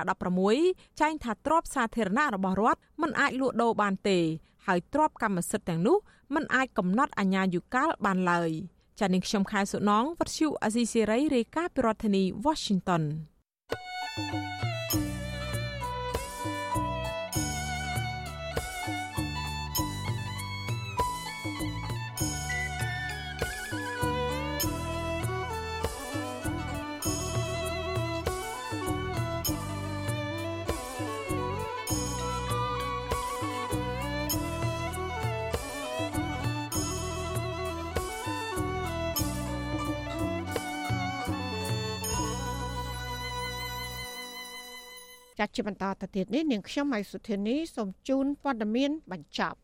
16ចែងថាទ្រព្យសាធារណៈរបស់រដ្ឋមិនអាចលក់ដូរបានទេហើយទ្រព្យកម្មសិទ្ធិទាំងនោះមិនអាចកំណត់អាជ្ញាយុកាលបានឡើយចានាងខ្ញុំខែសុណងវັດឈូអាស៊ីសេរីរាយការណ៍ពីរដ្ឋធានី Washington thank you ចាត់ជាបន្តទៅទៀតនេះនាងខ្ញុំម៉ៃសុធានីសូមជូនព័ត៌មានបញ្ចប់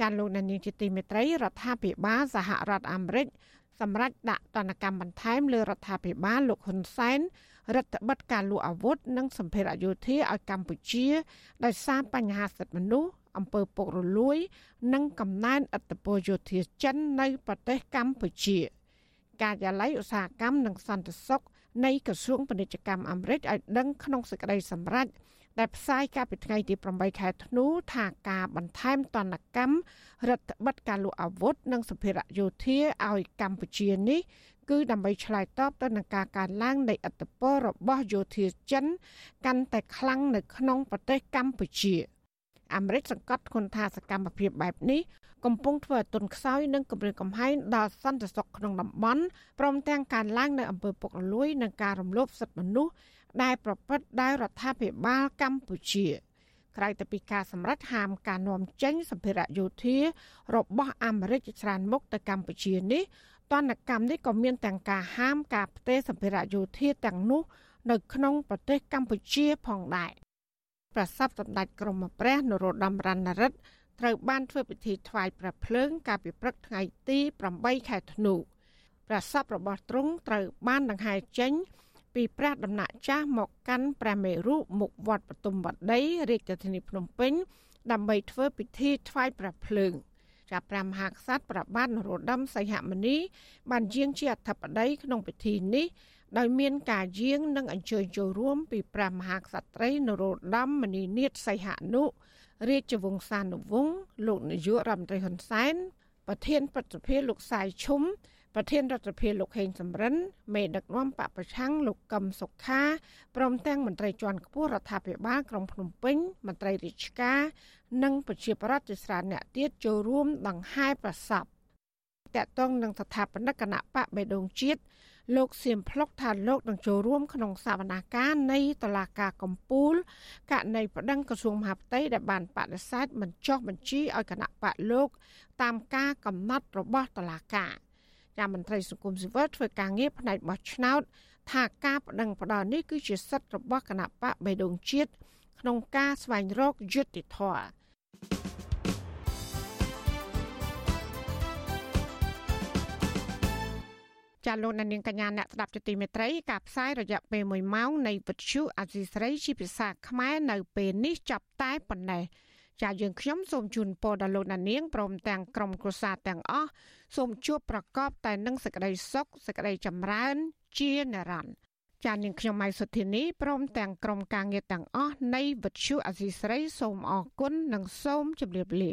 ចាលោកនានីជាទីមេត្រីរដ្ឋាភិបាលសហរដ្ឋអាមេរិកសម្រាប់ដាក់ទណ្ឌកម្មបន្ថែមលើរដ្ឋាភិបាលលោកហ៊ុនសែនរដ្ឋបិទការលក់អាវុធនិងសម្ភារៈយោធាឲ្យកម្ពុជាដោយសារបញ្ហាសិទ្ធិមនុស្សអំពើពុករលួយ និងកំណែនឥទ្ធិពលយោធាចិននៅប្រទេសកម្ពុជា ការិយាល័យឧស្សាហកម្មនិងសន្តិសុខនៃក្រសួងពាណិជ្ជកម្មអាមេរិកឲ្យដឹងក្នុងសេចក្តីសម្រេច ដែលផ្សាយកាលពីថ្ងៃទី8ខែធ្នូថាការបន្ថែមទណ្ឌកម្មរដ្ឋបិទការលក់អាវុធនិងសម្ភារៈយោធាឲ្យកម្ពុជានេះគឺដើម្បីឆ្លើយតបទៅនឹងការកើនឡើងនៃឥទ្ធិពលរបស់យោធាចិន កាន់តែខ្លាំងនៅក្នុងប្រទេសកម្ពុជាអាមេរិកសង្កត់ធ្ងន់ថាសកម្មភាពបែបនេះកំពុងធ្វើឲ្យទុនខ្សោយនិងគម្រាមកំហែងដល់សន្តិសុខក្នុងតំបន់ព្រមទាំងការឡើងនៅអំពើពុករលួយនិងការរំលោភសិទ្ធិមនុស្ស ដែលប្រព្រឹត្តដោយរដ្ឋាភិបាលកម្ពុជាក្រៅពីការសម្រេចហាមការនាំចេញសម្ភារៈយោធារបស់អាមេរិកច្រើនមុខទៅកម្ពុជានេះទណ្ឌកម្មនេះក៏មានទាំងការហាមការផ្ទេរសម្ភារៈយោធាទាំងនោះនៅក្នុងប្រទេសកម្ពុជាផងដែរប្រសពសម្ដេចក្រមព្រះនរោត្តមរណរដ្ឋត្រូវបានធ្វើពិធីថ្វាយព្រះភ្លើងកាលពីព្រឹកថ្ងៃទី8ខែធ្នូប្រសពរបស់ទ្រង់ត្រូវបានដង្ហែចេញ ពីព្រះដំណាក់ចាស់មកកាន់ព្រះមេរុមុខវត្តបទុមវត្តីរាជធានីភ្នំពេញ ដើម្បីធ្វើពិធីថ្វាយព្រះភ្លើងចាប់ព្រះមហាក្សត្រប្របាទនរោត្តមសីហមុនី បានយាងជាអធិបតីក្នុងពិធីនេះដោយមានការយាងនិងអញ្ជើញចូលរួម ពីព្រះមហាក្សត្រីនរោត្តមមនីនាថសីហនុរាជវង្សានុវង្សលោកនាយករដ្ឋមន្ត្រីហ៊ុនសែនប្រធានប្រតិភិលោកសាយឈុំ ប្រធានរដ្ឋសភាលោកហេងសំរិនមេដឹកនាំបពប្រឆាំងលោកកឹមសុខាព្រមទាំងមន្ត្រីជាន់ខ្ពស់រដ្ឋាភិបាលក្រុងភ្នំពេញមន្ត្រីរាជការនិងប្រជាប្រដ្ឋជាច្រើនអ្នកទៀតចូលរួមដង្ហែប្រសពតកតងនឹងស្ថាបនិកគណៈបកបេដងជាតិលោកសៀមភ្លុកថាលោកនឹងចូលរួមក្នុងសវនាការនៃតឡាការកម្ពុជាករណីប្តឹងក្រសួងមហាផ្ទៃដែលបានបដិសេធមិនចុះបញ្ជីឲ្យគណៈបកលោកតាមការកំណត់របស់តឡាការ ចាំមន្ត្រីសង្គមស៊ីវិលធ្វើការងារផ្នែកបោះឆ្នោត ថាការបដិងផ្ដាល់នេះគឺជាសិទ្ធិរបស់គណៈបកបេដងជាតិក្នុងការស្វែងរកយុត្តិធម៌ចាលោកនាងកញ្ញាអ្នកស្ដាប់ជាទីមេត្រីការផ្សាយរយៈពេល1ម៉ោងនៃវិទ្យុអាស៊ីសេរីជាភាសាខ្មែរនៅពេលនេះចាប់តែប៉ុណ្ណេះ ចាយើងខ្ញុំសូមជូនពរដល់លោកនាងព្រមទាំងក្រុមគ្រួសារទាំងអស់សូមជួបប្រកបតែនឹងសេចក្តីសុខសេចក្តីចម្រើនជានិរន្តរ៍ចានាងខ្ញុំម៉ៃសុធានីព្រមទាំងក្រុមការងារទាំងអស់នៃវិទ្យុអាស៊ីសេរីសូមអរគុណនិងសូមជម្រាបលា